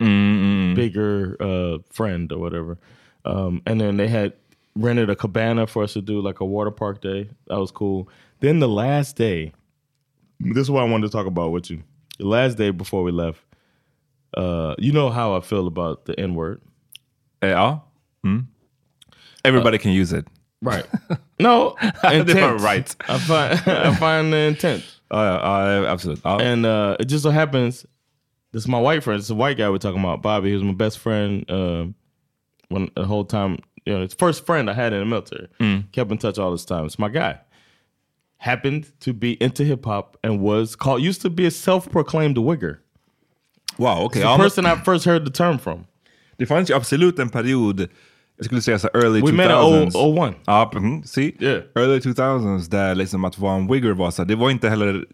bigger uh, friend or whatever. Um, and then they had rented a cabana for us to do like a water park day. That was cool. Then the last day, this is what I wanted to talk about with you. The last day before we left, uh, you know how I feel about the N word. Ja. Mm. Everybody can use it. Right. No, intent. Right. I find I find the intent. Ja, ja, ja, absolut. Ja. And uh, it just so happens, this is my white friend. It's a white guy we're talking about, Bobby. He was my best friend um, when the whole time. You know, his first friend I had in the military. Kept in touch all this time. It's my guy. Happened to be into hip hop and was called. Used to be a self proclaimed wigger. Wow, Okay. It's the men- person I first heard the term from. Det fanns ju absolut en period, jag skulle säga så early We 2000s. met in 0- 01. Ja, mm, see? Yeah. Early 2000s där liksom att vara en wigger var så det var inte heller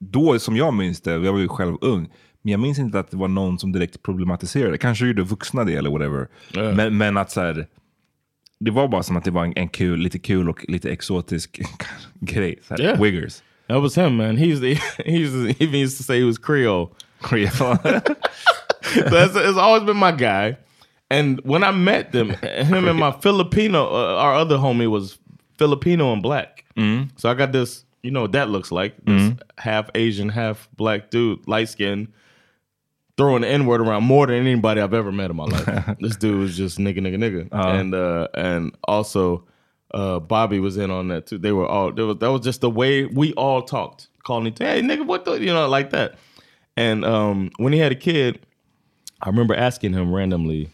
då som jag minns det, jag var ju själv ung, men jag minns inte att det var någon som direkt problematiserade. Kanske gjorde vuxna det eller whatever. Ja. Men, men att så här, det var bara som att det var en, en kul, lite kul och lite exotisk grej. Så här, Yeah. Wiggers. That was him, man. He's the he's he used to say he was Creole. Creole. That's it's always been my guy. And when I met them, him and my Filipino, uh, our other homie was Filipino and black. So I got this, you know what that looks like. This half Asian, half black dude, light skin, throwing the N word around more than anybody I've ever met in my life. this dude was just nigga, nigga, nigga. And uh, and also uh, Bobby was in on that too. They were all, there was, that was just the way we all talked, calling each hey, nigga, what the, you know, like that. And um, when he had a kid, I remember asking him randomly,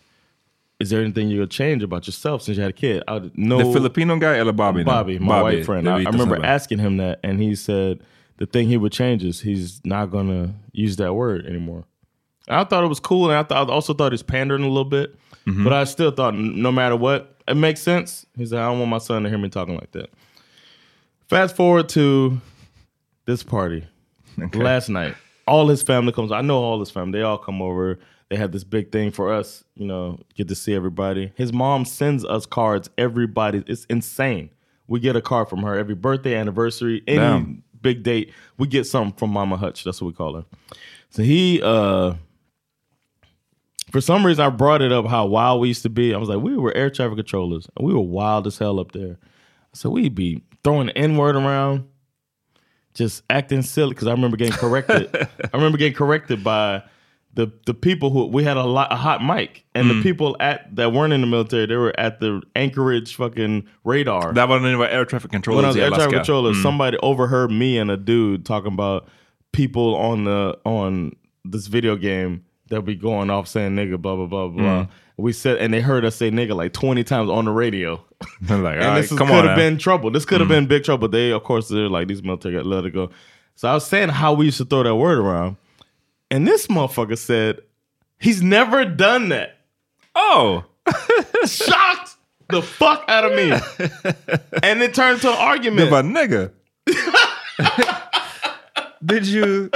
"Is there anything you would change about yourself since you had a kid?" I no. The Filipino guy eller Bobby? Bobby, my Bobby, white friend. I, I remember asking him that, and he said the thing he would change is he's not gonna use that word anymore. And I thought it was cool, and I, thought, I also thought he's pandering a little bit, Mm-hmm. but I still thought no matter what, it makes sense. He said, "I don't want my son to hear me talking like that." Fast forward to this party last night. All his family comes. I know all his family. They all come over. They had this big thing for us. You know, get to see everybody. His mom sends us cards. Everybody, it's insane. We get a card from her every birthday, anniversary, any Damn. big date. We get something from Mama Hutch. That's what we call her. So he, uh for some reason, I brought it up how wild we used to be. I was like, we were air traffic controllers, and we were wild as hell up there. So we'd be throwing the N word around, just acting silly. Because I remember getting corrected. I remember getting corrected by the the people who we had a lot a hot mic, and the people at that weren't in the military, they were at the Anchorage fucking radar. That ni var air traffic controllers. when I was air traffic controller, Mm. somebody overheard me and a dude talking about people on the on this video game that be going off saying nigga, blah blah blah blah. Mm. We said, and they heard us say nigga like twenty times on the radio. like, and right, this could have been trouble. This could have Mm. been big trouble. They, of course, they're like these military got let it go. So I was saying how we used to throw that word around, and this motherfucker said he's never done that. Oh, shocked the fuck out of me, and it turned to an argument. Det var nigga. Did you...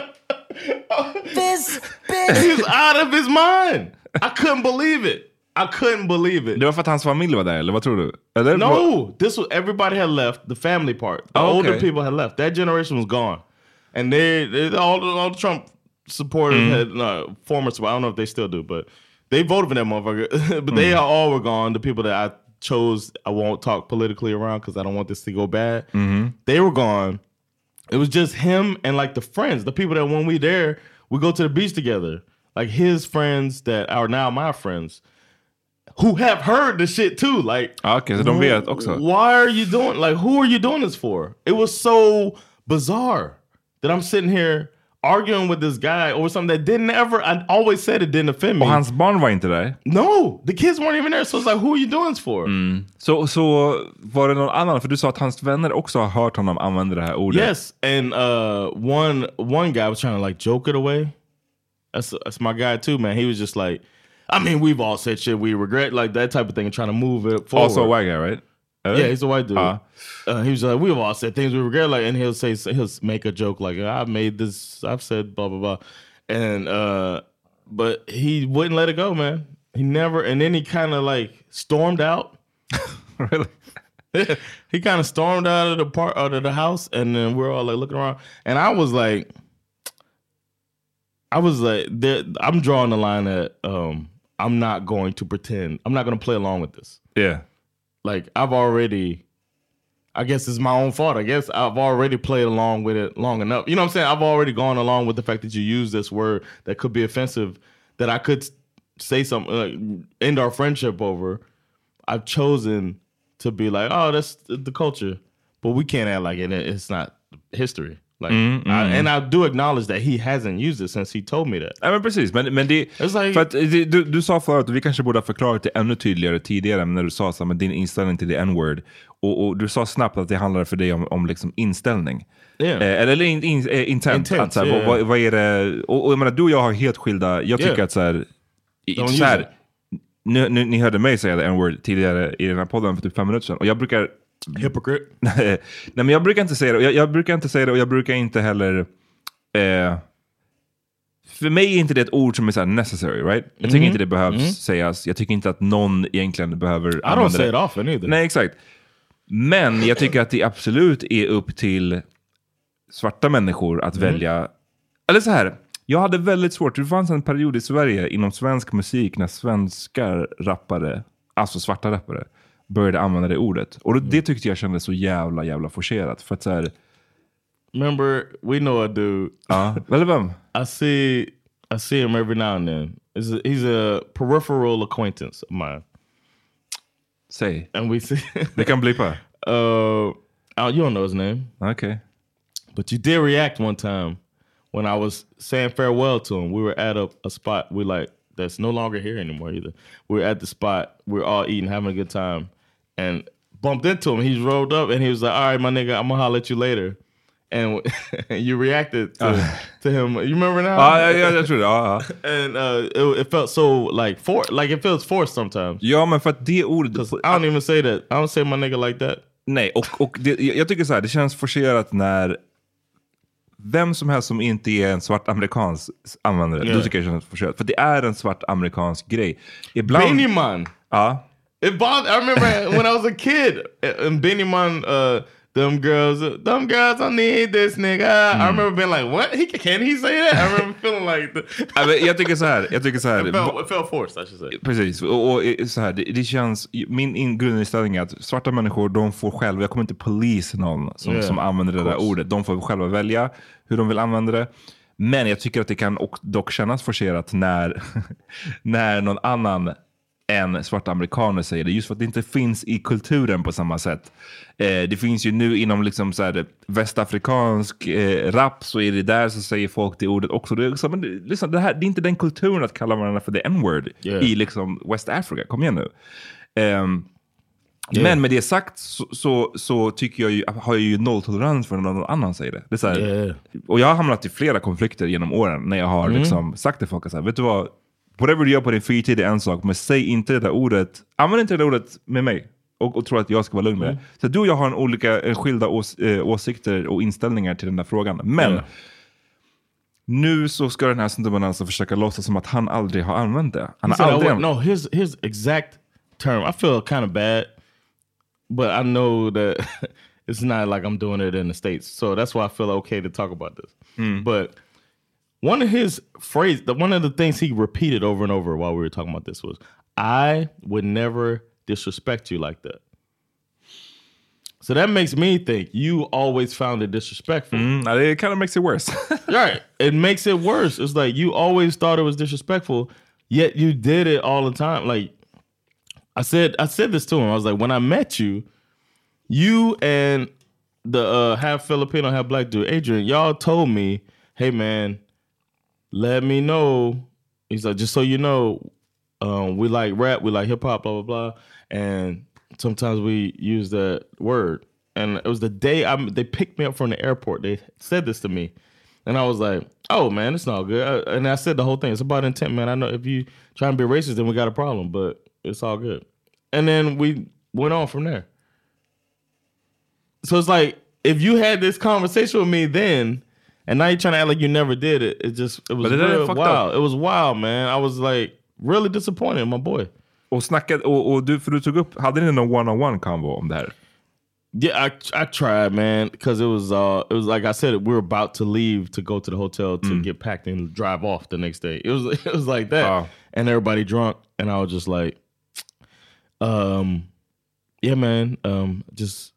this bitch. He was out of his mind. I couldn't believe it. I couldn't believe it. Det var för att hans familj var där, eller vad tror du? Eller, No, this was everybody had left. The family part, the Oh, older people had left. That generation was gone, and they, they all all the Trump supporters Mhm. had no, former. I don't know if they still do, but they voted for that motherfucker. but they Mm. all were gone. The people that I chose, I won't talk politically around because I don't want this to go bad. Mhm. They were gone. It was just him and like the friends, the people that when we there, we go to the beach together. Like his friends that are now my friends, who have heard the shit too. Like, Ah, Okej, så de vet också. why are you doing? Like, who are you doing this for? It was so bizarre that I'm sitting here arguing with this guy over something that didn't ever. I always said it didn't offend me. Och hans barn var inte där? No, the kids weren't even there. So it's like, who are you doing this for? Så, så var det någon annan, för du sa att hans vänner också har hört honom använda det här ordet. Yes, and uh, one one guy was trying to like joke it away. That's that's my guy too, man. He was just like, I mean, we've all said shit we regret, like that type of thing, and trying to move it forward. Also a white guy, right? Eller? Yeah, he's a white dude. Ah. Uh, he was like, we've all said things we regret, like, and he'll say he'll make a joke like, I made this, I've said blah blah blah, and uh, but he wouldn't let it go, man. He never, and then he kind of like stormed out. really? he kind of stormed out of the part out of the house, and then we're all like looking around, and I was like, I was like, there, I'm drawing the line that um, I'm not going to pretend. I'm not going to play along with this. Yeah. Like I've already, I guess it's my own fault. I guess I've already played along with it long enough. You know what I'm saying? I've already gone along with the fact that you use this word that could be offensive, that I could say something, uh, like, end our friendship over. I've chosen to be like, oh, that's the the culture, but we can't act like it. It's not history. Like, Mm, I, mm. and I do acknowledge that he hasn't used it since he told me that. Ja men precis, men, men det... för att det, du, du sa förut, och vi kanske borde ha förklarat det ännu tydligare tidigare, men när du sa så med din inställning till the n-word. Och, och du sa snabbt att det handlar för dig om, om liksom inställning. Yeah. Eh, eller in, in, eh, intent. Intent, att, så yeah. vad, vad är det? Och, och jag menar, du och jag har helt skilda, jag tycker Yeah. att så här, i- Don't så use här, it. nu, nu, ni hörde mig säga the n-word tidigare i den här podden för typ fem minuter sedan. Och jag brukar... Hypocrite. Nej, men jag brukar inte säga det. Jag, jag brukar inte säga det och jag brukar inte heller... Eh, för mig är inte det ett ord som är så här necessary, right? Jag tycker Mhm. inte det behövs Mhm. sägas. Jag tycker inte att någon egentligen behöver I don't använda say det. it often either. Nej, exakt. Men jag tycker att det absolut är upp till svarta människor att Mm. välja... Eller så här, jag hade väldigt svårt, det fanns en period i Sverige inom svensk musik när svenska rappare, alltså svarta rappare, började använda det ordet. Och Mm. det tyckte jag kändes så jävla, jävla forcerat. För att så här, Remember, we know a dude. ja, eller vem? I see, I see him every now and then. He's a, he's a peripheral acquaintance of mine, Säg. and we see. Vi kan blipa. uh, oh, you don't know his name, Okej. but you did react one time when I was saying farewell to him. We were at a, a spot we like that's no longer here anymore either. We were at the spot. We were all eating, having a good time, and bumped into him. He's rolled up, and he was like, "All right, my nigga, I'm gonna holler at you later." And you reacted to, to him. You remember now? Ja, ja, ja, jag tror det. Ja, ja. and uh, it, it felt so like for like it feels forced sometimes. ja, men för att det ordet... I don't even say that. I don't say my nigga like that. Nej, och, och det, jag tycker så här, det känns forcerat när vem som helst som inte är en svart amerikansk använder det, Yeah. då tycker jag det känns forcerat. För det är en svart amerikansk grej. Ibland... Beanie Man. Ja. It bothered. I remember when I was a kid, and Beanie Man, uh, them girls, them girls, I need this nigga. I remember being like, what? He can he say that? I remember feeling like the, men Jag tycker så här, jag tycker så här. it, felt, it felt forced. I should say. Precis, och, och så här, det, det känns, min in- grundinställning är att svarta människor, de får själva, jag kommer inte polis någon som, Yeah, som använder det där ordet. De får själva välja hur de vill använda det. Men jag tycker att det kan dock kännas forcerat när, när någon annan än svarta amerikaner säger det. Just för att det inte finns i kulturen på samma sätt. Eh, det finns ju nu inom liksom så här, västafrikansk eh, rap så är det där så säger folk det ordet också. Det är, liksom, liksom, det, här, det är inte den kulturen att kalla varandra för the n-word Yeah. i liksom West Africa. Kom igen nu. Ehm, Yeah. Men med det sagt så, så, så tycker jag ju, har jag ju nolltolerans för när någon annan säger det. det är här, Yeah. Och jag har hamnat i flera konflikter genom åren när jag har Mm. liksom sagt till folk att vet du vad, whatever du gör på din fritid är en sak, men säg inte det där ordet, använd inte det där ordet med mig och, och tro att jag ska vara lugn med Mm. det. Så du och jag har en olika, eh, skilda ås, eh, åsikter och inställningar till den där frågan. Men Yeah. nu så ska den här snubben alltså försöka låtsas som att han aldrig har använt det. Han har I aldrig no, his his exact term. I feel kind of bad, but I know that it's not like I'm doing it in the states, so that's why I feel okay to talk about this. But one of his phrase, the one of the things he repeated over and over while we were talking about this was, "I would never disrespect you like that." So that makes me think you always found it disrespectful. Mm, det kind of makes it worse. right. It makes it worse. It's like you always thought it was disrespectful, yet you did it all the time. Like I said, I said this to him. I was like, when I met you, you and the uh, half Filipino, half black dude, Adrian, y'all told me, hey man, let me know. He's like, just so you know, um, we like rap, we like hip hop, blah blah blah, and sometimes we use that word. And it was the day I they picked me up from the airport. They said this to me, and I was like, "Oh man, it's not good." And I said the whole thing. It's about intent, man. I know if you try and be racist, then we got a problem. But it's all good. And then we went on from there. So it's like if you had this conversation with me then, and now you're trying to act like you never did it. It just it was real wild. up. It was wild, man. I was like really disappointed my boy. och snackade, och, och du, för du tog upp, hade ni någon one-on-one combo om det här? Yeah, I I tried, man, because it was uh it was like I said, we were about to leave to go to the hotel to get packed and drive off the next day. It was it was like that, Wow. and everybody drunk, and I was just like, um, yeah, man, um, just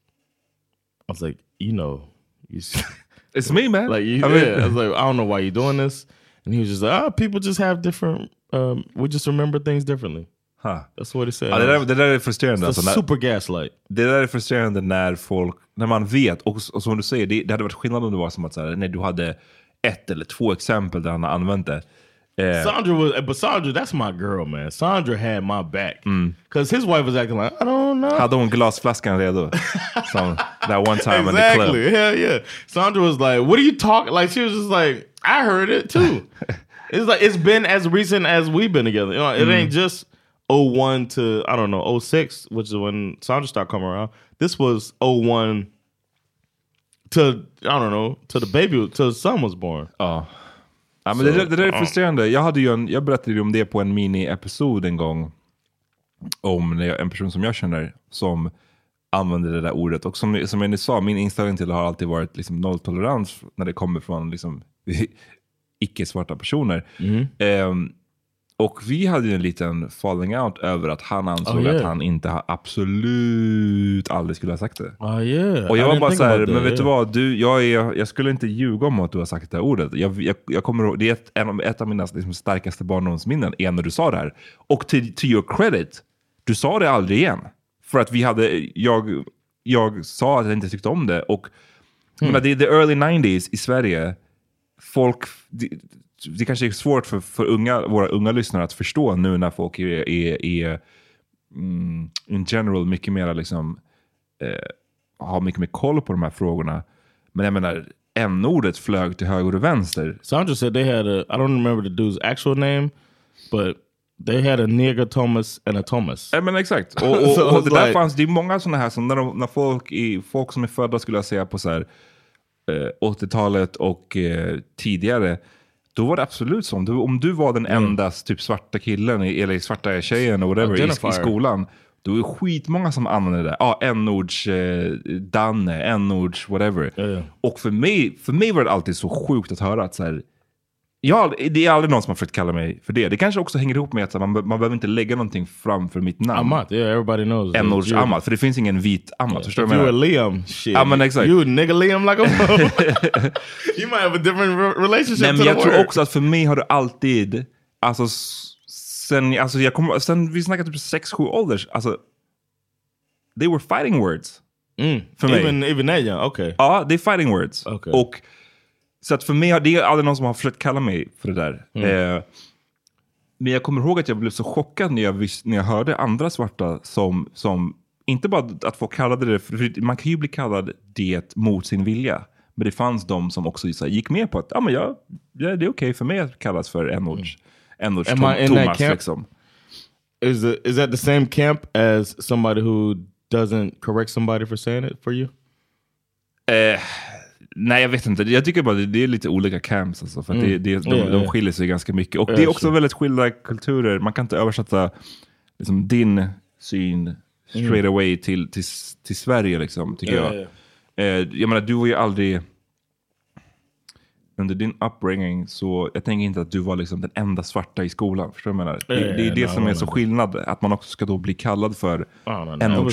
I was like, you know, you It's me man! like you, I mean- yeah. I was like, I don't know why you're doing this, and he was just like, ah, people just have different, um, we just remember things differently. Huh. That's what he said. Ja, det, där, det där är frustrerande. Alltså, när, super gaslight. det där är frustrerande när folk, när man vet, och, och som du säger, det, det hade varit skillnad om det var som att så här, nej, du hade ett eller två exempel där han har använt det. Eh, Sandra was, but Sandra, that's my girl, man. Sandra had my back because his wife was acting like I don't know. hade hon glasflaskan redo? Som that one time in the club. exactly, hell yeah. Sandra was like, "What are you talking?" Like she was just like, "I heard it too." It's like it's been as recent as we've been together. You know, it ain't just 01 to I don't know 06, which is when Sandra started coming around. This was 01 to I don't know to the baby to the son was born. Ja. Ja, men det, där- det där är frustrerande. Jag, hade en, jag berättade ju om det på en mini-episod en gång. Om en person som jag känner som använder det där ordet. Och som, som jag nyss sa, min inställning till det har alltid varit liksom nolltolerans när det kommer från liksom, icke-svarta personer. Ehm, och vi hade ju en liten falling out över att han ansåg Oh, yeah. att han inte ha, absolut aldrig skulle ha sagt det. Oh yeah. Och I jag var didn't bara så här, men vet du yeah. vad? Du, jag, är, jag skulle inte ljuga om att du har sagt det här ordet. Jag, jag, jag kommer det är ett, en, av- ett av mina liksom, starkaste barndomsminnen, är när du sa det här. Och till to your credit, du sa det aldrig igen. För att vi hade, jag, jag sa att jag inte tyckte om det. Och jag menar, det är the early 90s i Sverige. Folk, det, det kanske är svårt för, för unga, våra unga lyssnare att förstå nu när folk är, är, är mm, in general mycket mer liksom, eh, har mycket mer koll på de här frågorna. Men jag menar, n-ordet flög till höger och vänster. Sandra said they had a I don't remember the dude's actual name, but they had a nigger Thomas and a Thomas. Ja, men exakt. Och, och, So och det där fanns, det är många sådana här, som när, de, när folk, i, folk som är födda skulle jag säga på så här, eh, 80-talet och eh, tidigare, då var det absolut så. Om du, om du var den enda typ svarta killen, i- eller svarta tjejen och whatever, i, i skolan, då är det skitmånga som använder det. Ja, ah, n-ords eh, Danne, n-ords whatever. Ja, ja. Och för mig, för mig var det alltid så sjukt att höra att så här, jag, det är aldrig någon som har försökt kalla mig för det. Det kanske också hänger ihop med att man, man behöver inte lägga någonting framför mitt namn. Amat, yeah, everybody knows. that n-ords you're- Amat, för det finns ingen vit Amat. Förstår If du vad jag menar? Liam, shit. Men exakt. You nigga Liam like a You might have a different re- relationship Nej, to men jag tror word. också att för mig har det alltid, alltså sen, alltså jag kom, sen vi snackade typ 6-7 ålders, alltså they were fighting words. Mm. För mig. Even, even that young, okay. Ja, det är fighting words. Okej. Och, så att för mig det är aldrig någon som har försökt kalla mig för det där. Mm. Eh, men jag kommer ihåg att jag blev så chockad när jag, vis- när jag hörde andra svarta som, som inte bara att folk kallade det, för man kan ju bli kallad det mot sin vilja. Men det fanns de som också så här, gick med på att ja, men jag, ja, det är okej för mig att kallas för n-ords n-ords Am Tom, I in that Thomas. Liksom. Is the, is that the same camp as somebody who doesn't correct somebody for saying it for you? Eh, nej, jag vet inte. Jag tycker bara det, det är lite olika camps. Alltså, för att det, det, de, Ja, de skiljer sig ganska mycket. Och Ja, det är också sure. väldigt skilda kulturer. Man kan inte översätta liksom, din syn straight away till, till, till Sverige, liksom, tycker Ja, jag. Eh, jag menar, du var ju aldrig... Under din upbringing så, jag tänker inte att du var liksom den enda svarta i skolan. Förstår du vad jag menar? Det, det är det som är så skillnad. Att man också ska då bli kallad för Oh, no,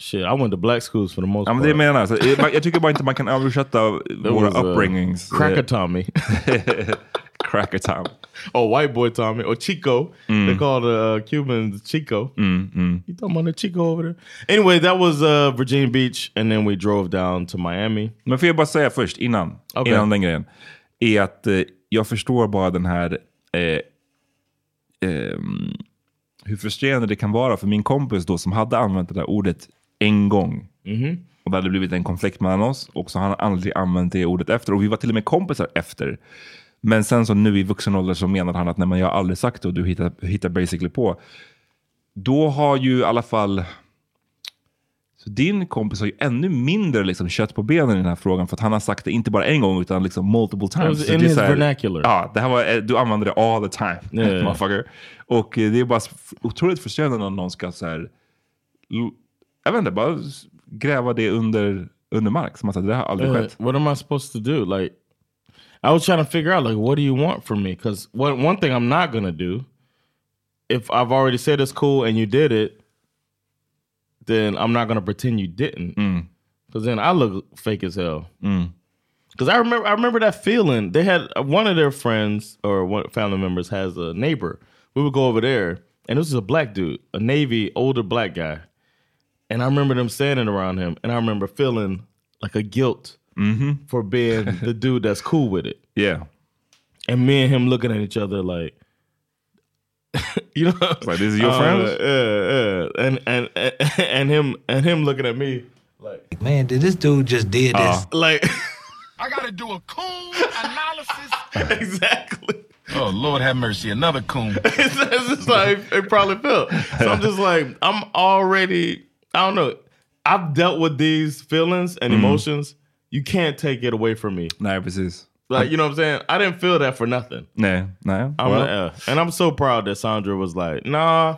Shit, I went to black schools for the most Ja, men part. det menar jag. Så, eh, jag tycker bara inte man kan översätta våra uh, upbringings. Cracker eh, Tommy. Cracker Tom. or white boy Tommy. Or Chico. They called uh, Cubans Chico. Mm, You talking about the Chico over there? Anyway, that was uh, Virginia Beach. And then we drove down to Miami. Men får jag bara säga först, innan, Okej. innan den grejen. Är att eh, jag förstår bara den här... Eh, ehm, hur frustrerande det kan vara för min kompis då som hade använt det där ordet en gång. Och det hade blivit en konflikt mellan oss. Och så har han aldrig använt det ordet efter. Och vi var till och med kompisar efter. Men sen så nu i vuxen ålder så menade han att nej, men jag har aldrig sagt det och du hittar, hittar basically på. Då har ju i alla fall... Så din kompis har ju ännu mindre liksom, kött på benen i den här frågan för att han har sagt det inte bara en gång utan liksom multiple times. in his vernacular. Ja, det här var, eh, du använder det all the time, ja. motherfucker. Och eh, det är bara otroligt frustrerande när någon ska så här, jag vet inte, bara gräva det under, under mark. Som att det här har aldrig Uh, skett. what am I supposed to do? Like, I was trying to figure out, like, what do you want from me? Because one one thing I'm not gonna do, if I've already said it's cool and you did it, then I'm not gonna pretend you didn't. Because then I look fake as hell. Because I remember, I remember that feeling. They had one of their friends or one family members has a neighbor. We would go over there, and this was a black dude, a Navy older black guy. And I remember them standing around him, and I remember feeling like a guilt for being the dude that's cool with it. Yeah. And me and him looking at each other like, you know, Like, this is your Uh, friends? yeah, yeah. And, and and and him and him looking at me like, Man, did this dude just did this? like I gotta do a cool analysis. exactly. Oh Lord have mercy, another coon. it's, it's just like it probably felt. So I'm just like, I'm already, I don't know. I've dealt with these feelings and Mm. emotions. You can't take it away from me. Nej, precis. Like, you know what I'm saying? I didn't feel that for nothing. Nah, nah. I'm Well, uh, and I'm so proud that Sandra was like, nah,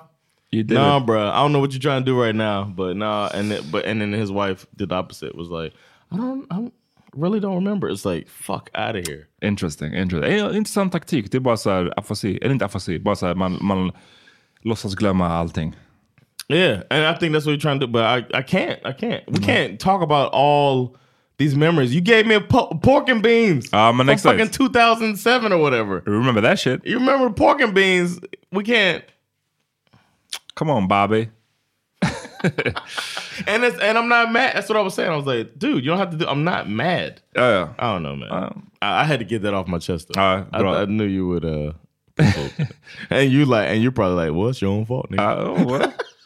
you did nah, it. bruh. I don't know what you're trying to do right now, but nah. And then, but and then his wife did the opposite. Was like, I don't, I don't- really don't remember. It's like, fuck out of here. Interesting. interesting. Eh, intressant taktik. Det är bara så här afasi. Eller inte afasi. Bara så här, man, man låtsas glömma allting. Yeah, and I think that's what you're trying to do, but I, I can't, I can't. We can't talk about all these memories. You gave me a po- pork and beans Ja, men from exakt. fucking 2007 or whatever. Remember that shit? You remember pork and beans? We can't. Come on, Bobby. And it's and I'm not mad. That's what I was saying. I was like, dude, you don't have to do. I'm not mad. Ja. I don't know, man. I, I had to get that off my chest. Though. Ja, I. I knew you would. uh. And you like, and you're probably like, well, your own fault, nigga. Uh, oh, well.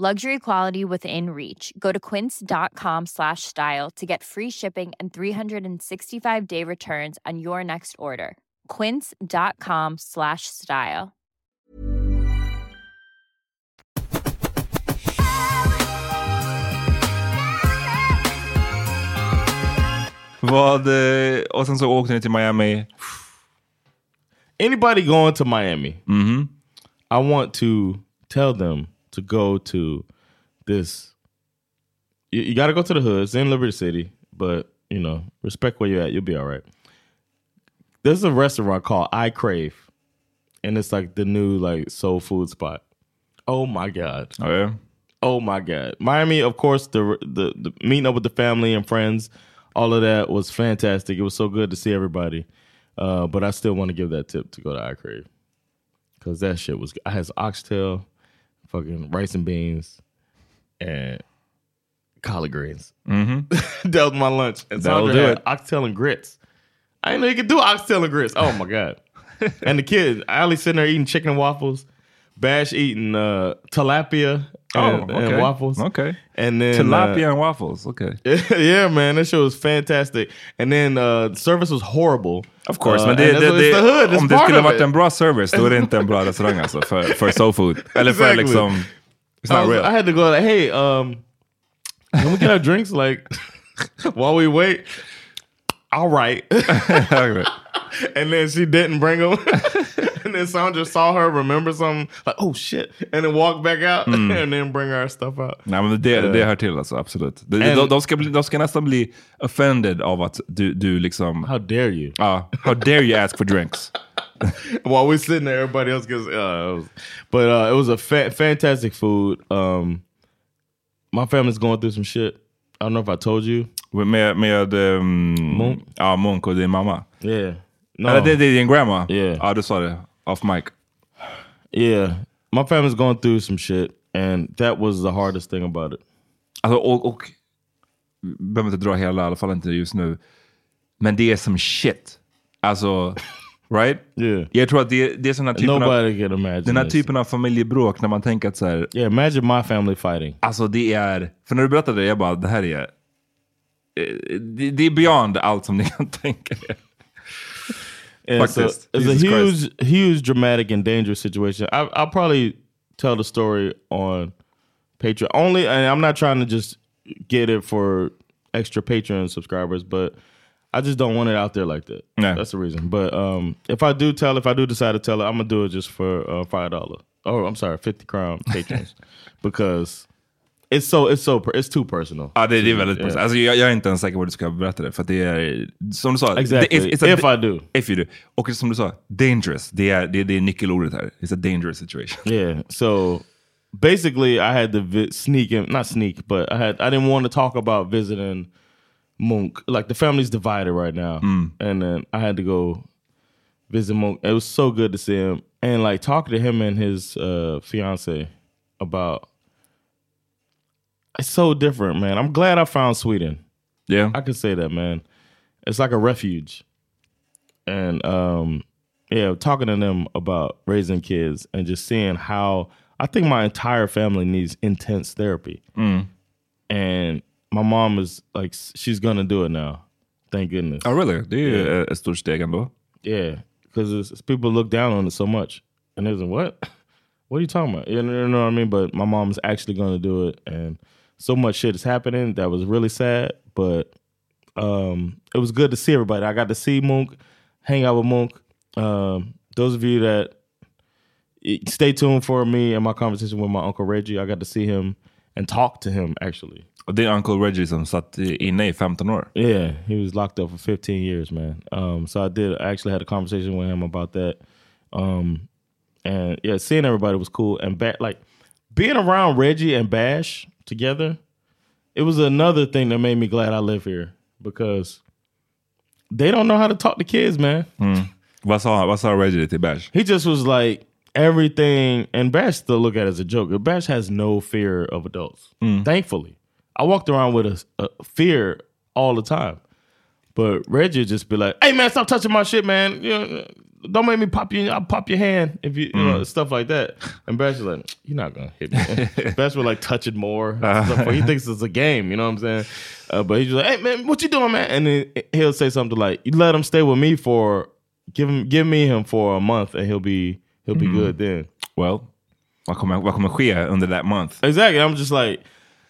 Luxury quality within reach. Go to quince.com slash style to get free shipping and 365 day returns on your next order. Quince.com slash style. Vad, eh, och sen så åkte ni till Miami. Anybody going to Miami, Mhm. I want to tell them to go to this. You, you got to go to the hood. It's in Liberty City, but you know, respect where you're at. You'll be all right. There's a restaurant called I Crave, and it's like the new like soul food spot. Oh my god! Oh yeah. Oh my god! Miami, of course, the the, the meeting up with the family and friends, all of that was fantastic. It was so good to see everybody. Uh, but I still want to give that tip to go to I Crave because that shit was. I had oxtail, fucking rice and beans, and collard greens. Mhm. that was my lunch. And That'll Sandra do had it. Oxtail and grits. I didn't know you could do oxtail and grits. Oh my god! and the kid, Ali sitting there eating chicken and waffles, Bash eating uh, tilapia Oh, and okay. waffles. Okay. and then Tilapia uh, and waffles. Okay. yeah, man, that show was fantastic. And then uh, service was horrible. Of course, Uh, men det, and det, det, hood. Om det skulle varit en bra service, då är det inte en bra restaurang alltså för, för soul food. Eller för liksom, it's I, not was- real. I had to go like, hey, um, can we get our drinks like while we wait? All right. and then she didn't bring them. and then Sandra saw her remember something like, oh shit, and then walk back out Mm. and then bring our stuff out. Nej men det, Uh, det hör till alltså, absolut. De, And- de, de, ska bli, de ska nästan bli offended av att du, du liksom... How dare you? Ja, how dare you ask for drinks? While we're sitting there, everybody else gets. Uh, it was- but uh, it was a fa- fantastic food. Um, my family's going through some shit. I don't know if I told you. Med, med um, Munk? Ja, Munk och din mamma. Yeah. No. Eller det, det är din grandma? Yeah. Ja, du sa det. Off mic. Yeah, my family's going through some shit, and that was the hardest thing about it. Alltså, och, och behöver inte dra hela, i alla fall inte just nu. Men det är som shit. Alltså, right? Yeah. Jag tror att det, det är såna typen av... Nobody can imagine Den här this. typen av familjebråk när man tänker att så här... Yeah, imagine my family fighting. Alltså det är... För när du berättade det, jag bara, det här är... eh, Det, det är beyond allt som ni kan tänka er. Yeah, so Faktiskt. it's Jesus a huge, Christ. huge, dramatic and dangerous situation. I, I'll probably tell the story on Patreon only, and I'm not trying to just get it for extra Patreon subscribers, but I just don't want it out there like that. Yeah. That's the reason. But um, if I do tell, if I do decide to tell it, I'm gonna do it just for uh, five dollar. Oh, I'm sorry, fifty crown patrons, because it's so it's so it's too personal. Ja, det, det är väldigt Yeah. yeah. alltså, jag, jag är inte ens säker på att du ska berätta det. För det är, som du sa, Exactly. det- it's a- If I do. If you do. Och som du sa, dangerous. Det är, det, det är nyckelordet här. It's a dangerous situation. Yeah. So basically, I had to sneak in, not sneak, but I had I didn't want to talk about visiting Monk. Like the family's divided right now, and then I had to go visit Monk. It was so good to see him and like talk to him and his uh, fiance about. It's so different, man. I'm glad I found Sweden. Yeah, I can say that, man. It's like a refuge, and um, yeah, talking to them about raising kids and just seeing how I think my entire family needs intense therapy, Mm. and my mom is like, she's gonna do it now. Thank goodness. Oh really? Det är ju Yeah. ett stort steg ändå. Yeah, because people look down on it so much, and there's what? What are you talking about? You know, you know what I mean? But my mom's actually going to do it, and so much shit is happening that was really sad. But um, it was good to see everybody. I got to see Monk, hang out with Monk. Um, those of you that stay tuned for me and my conversation with my uncle Reggie, I got to see him and talk to him actually. Det är Uncle Reggie som satt inne i 15 år. Yeah, he was locked up for 15 years, man. Um, so I did. I actually had a conversation with him about that. Um, and yeah, seeing everybody was cool. And ba- like being around Reggie and Bash together, it was another thing that made me glad I live here because they don't know how to talk to kids, man. Mm. Vad, sa, vad sa Reggie till Bash? He just was like everything, and Bash still look at it as a joke. Bash has no fear of adults. Thankfully, I walked around with a, a fear all the time, but Reggie just be like, "Hey man, stop touching my shit, man! You know, don't make me pop you. I'll pop your hand if you, you know, mm. stuff like that." And Bash is like, "You're not gonna hit me." Bash would like touch it more. Uh-huh. but he thinks it's a game. You know what I'm saying? Uh, but he's just like, "Hey man, what you doing, man?" And then he'll say something like, "You let him stay with me for." Give him, give me him for a month, and he'll be he'll be mm-hmm. good then. Well, vad kommer, vad kommer ske under that month? Exactly. I'm just like,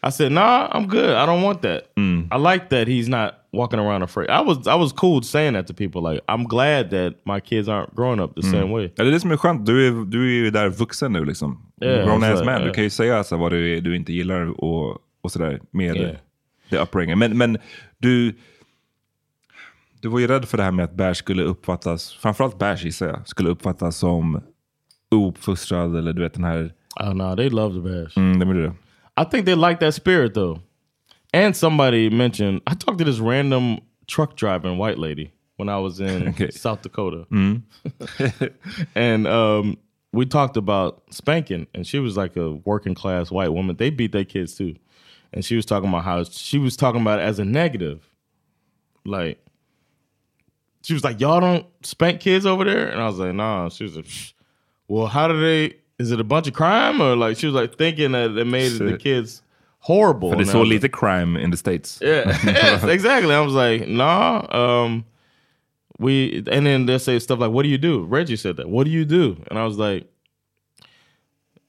I said, nah, I'm good. I don't want that. I like that he's not walking around afraid. I was I was cool saying that to people. Like, I'm glad that my kids aren't growing up the same way. Ja, det är det som är skönt. Du är, du är ju där vuxen nu liksom. Yeah, Grown ass right, man. Du yeah. kan ju säga alltså vad du, du inte gillar och, och sådär med Yeah. the upbringing. Men, men du, du var ju rädd för det här med att Bash skulle uppfattas, framförallt Bash gissar jag, skulle uppfattas som ouppfostrad eller du vet den här... Oh no, they love the bash. Mm, det blir det. I think they like that spirit though. And somebody mentioned I talked to this random truck driving white lady when I was in Okay. South Dakota. Mm. and um, we talked about spanking, and she was like a working class white woman. They beat their kids too, and she was talking about how she was talking about it as a negative, like she was like, "Y'all don't spank kids over there," and I was like, "Nah." She was like, "Well, how do they? Is it a bunch of crime or like?" She was like thinking that it made the kids horrible. För det är så lite crime in the States. yeah, yes, exactly. I was like, nah. Um, we and then they'll say stuff like, "What do you do?" Reggie said that. What do you do? And I was like,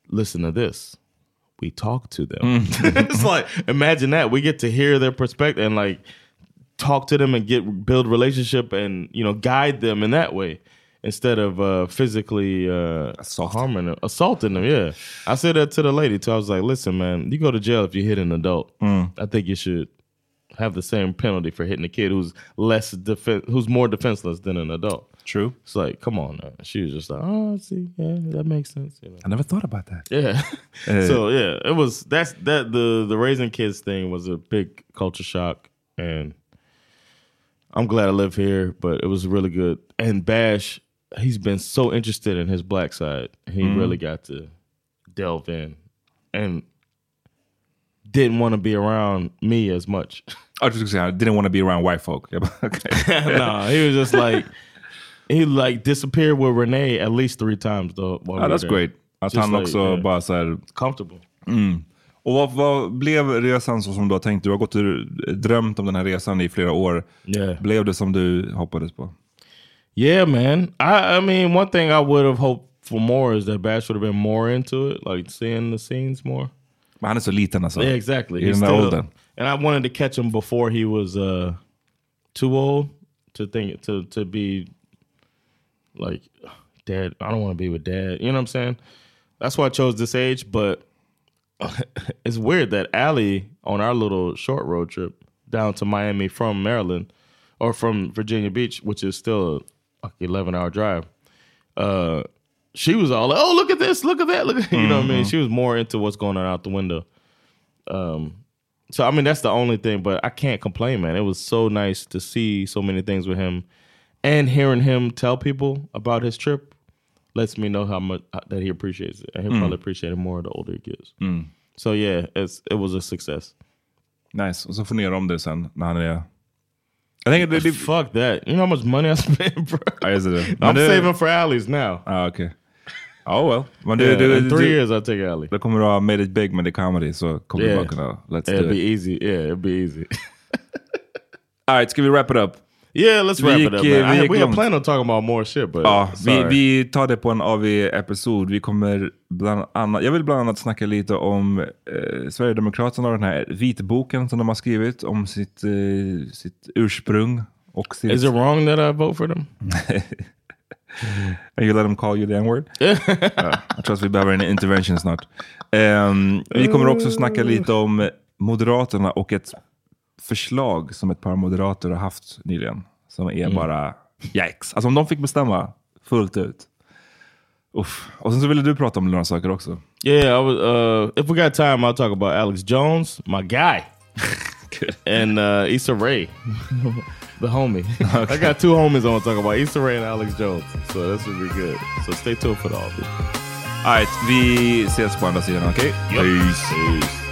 listen to this. We talk to them. it's like imagine that we get to hear their perspective and like talk to them and get build relationship and you know guide them in that way instead of uh, physically uh, harming them, assaulting them. Yeah, I said that to the lady too. I was like, listen, man, you go to jail if you hit an adult. I think you should have the same penalty for hitting a kid who's less defen- who's more defenseless than an adult. True. It's like, come on. Now. She was just like, oh, see, yeah, that makes sense. You know? I never thought about that. Yeah. So yeah, it was that's that the the raising kids thing was a big culture shock, and I'm glad I live here. But it was really good. And Bash, he's been so interested in his black side. He Mhm. really got to delve in, and didn't want to be around me as much. I just say I didn't want to be around white folk. Okay. no, he was just like he like disappeared with Renee at least three times though. Ja, were that's there. great. Att Just han like, också yeah, bara så här... comfortable. Mm. Och vad, vad blev resan så som du har tänkt? Du har gått och drömt om den här resan i flera år. Yeah. Blev det som du hoppades på? Yeah, man. I I mean, one thing I would have hoped for more is that Bash would have been more into it, like seeing the scenes more. Men han är så liten alltså. Yeah, exactly. I He's den där åldern. And I wanted to catch him before he was uh, too old to think to to be like dad. I don't want to be with dad. You know what I'm saying? That's why I chose this age. But it's weird that Allie on our little short road trip down to Miami from Maryland or from Virginia Beach, which is still a like, 11 hour drive. Uh, she was all like, "Oh, look at this! Look at that! Look!" At, you know what I mean? Mhm. She was more into what's going on out the window. Um, so I mean, that's the only thing. But I can't complain, man. It was so nice to see so many things with him, and hearing him tell people about his trip lets me know how much that he appreciates it, and he'll Mm. probably appreciate it more the older he gets. Mm. So yeah, it's it was a success. Nice. Och så göra om det sen när han är... Jag tänker det, det... Fuck that. You know how much money I spent, bro? Ja, just det. I'm det- saving for Allie's now. Ah, okej. Oh well. Men du, Yeah, du, in three years I'll take Allie. Då kommer du ha made it big med the comedy så kommer Yeah. du bara kunna... Let's Yeah, do it it'd be easy. Yeah, it'd be easy. Alright, ska vi wrap it up? Yeah, let's wrap gick, it up. eh, Man. vi I, we planned on talking about more shit, but Ja, vi, vi tar det på en AV-episod. Vi kommer bland annat, jag vill bland annat snacka lite om eh, Sverigedemokraterna och den här vitboken som de har skrivit om sitt, eh, sitt ursprung. Och sitt, Is it wrong that I vote for them? And you let them call you the n-word? ja, jag tror att vi behöver en intervention snart. Ehm, vi kommer också snacka lite om Moderaterna och ett förslag som ett par moderater har haft nyligen. Som är Mm. bara yikes. Alltså om de fick bestämma fullt ut. Uff. Och sen så ville du prata om några saker också. Yeah, I was. Uh, if we got time, I'll talk about Alex Jones, my guy, and uh, Issa Rae, the homie. I got two homies I want to talk about: Issa Rae and Alex Jones. So this would be good. So stay tuned for all of it. Alright, vi ses på andra sidan, okej? Peace. Peace.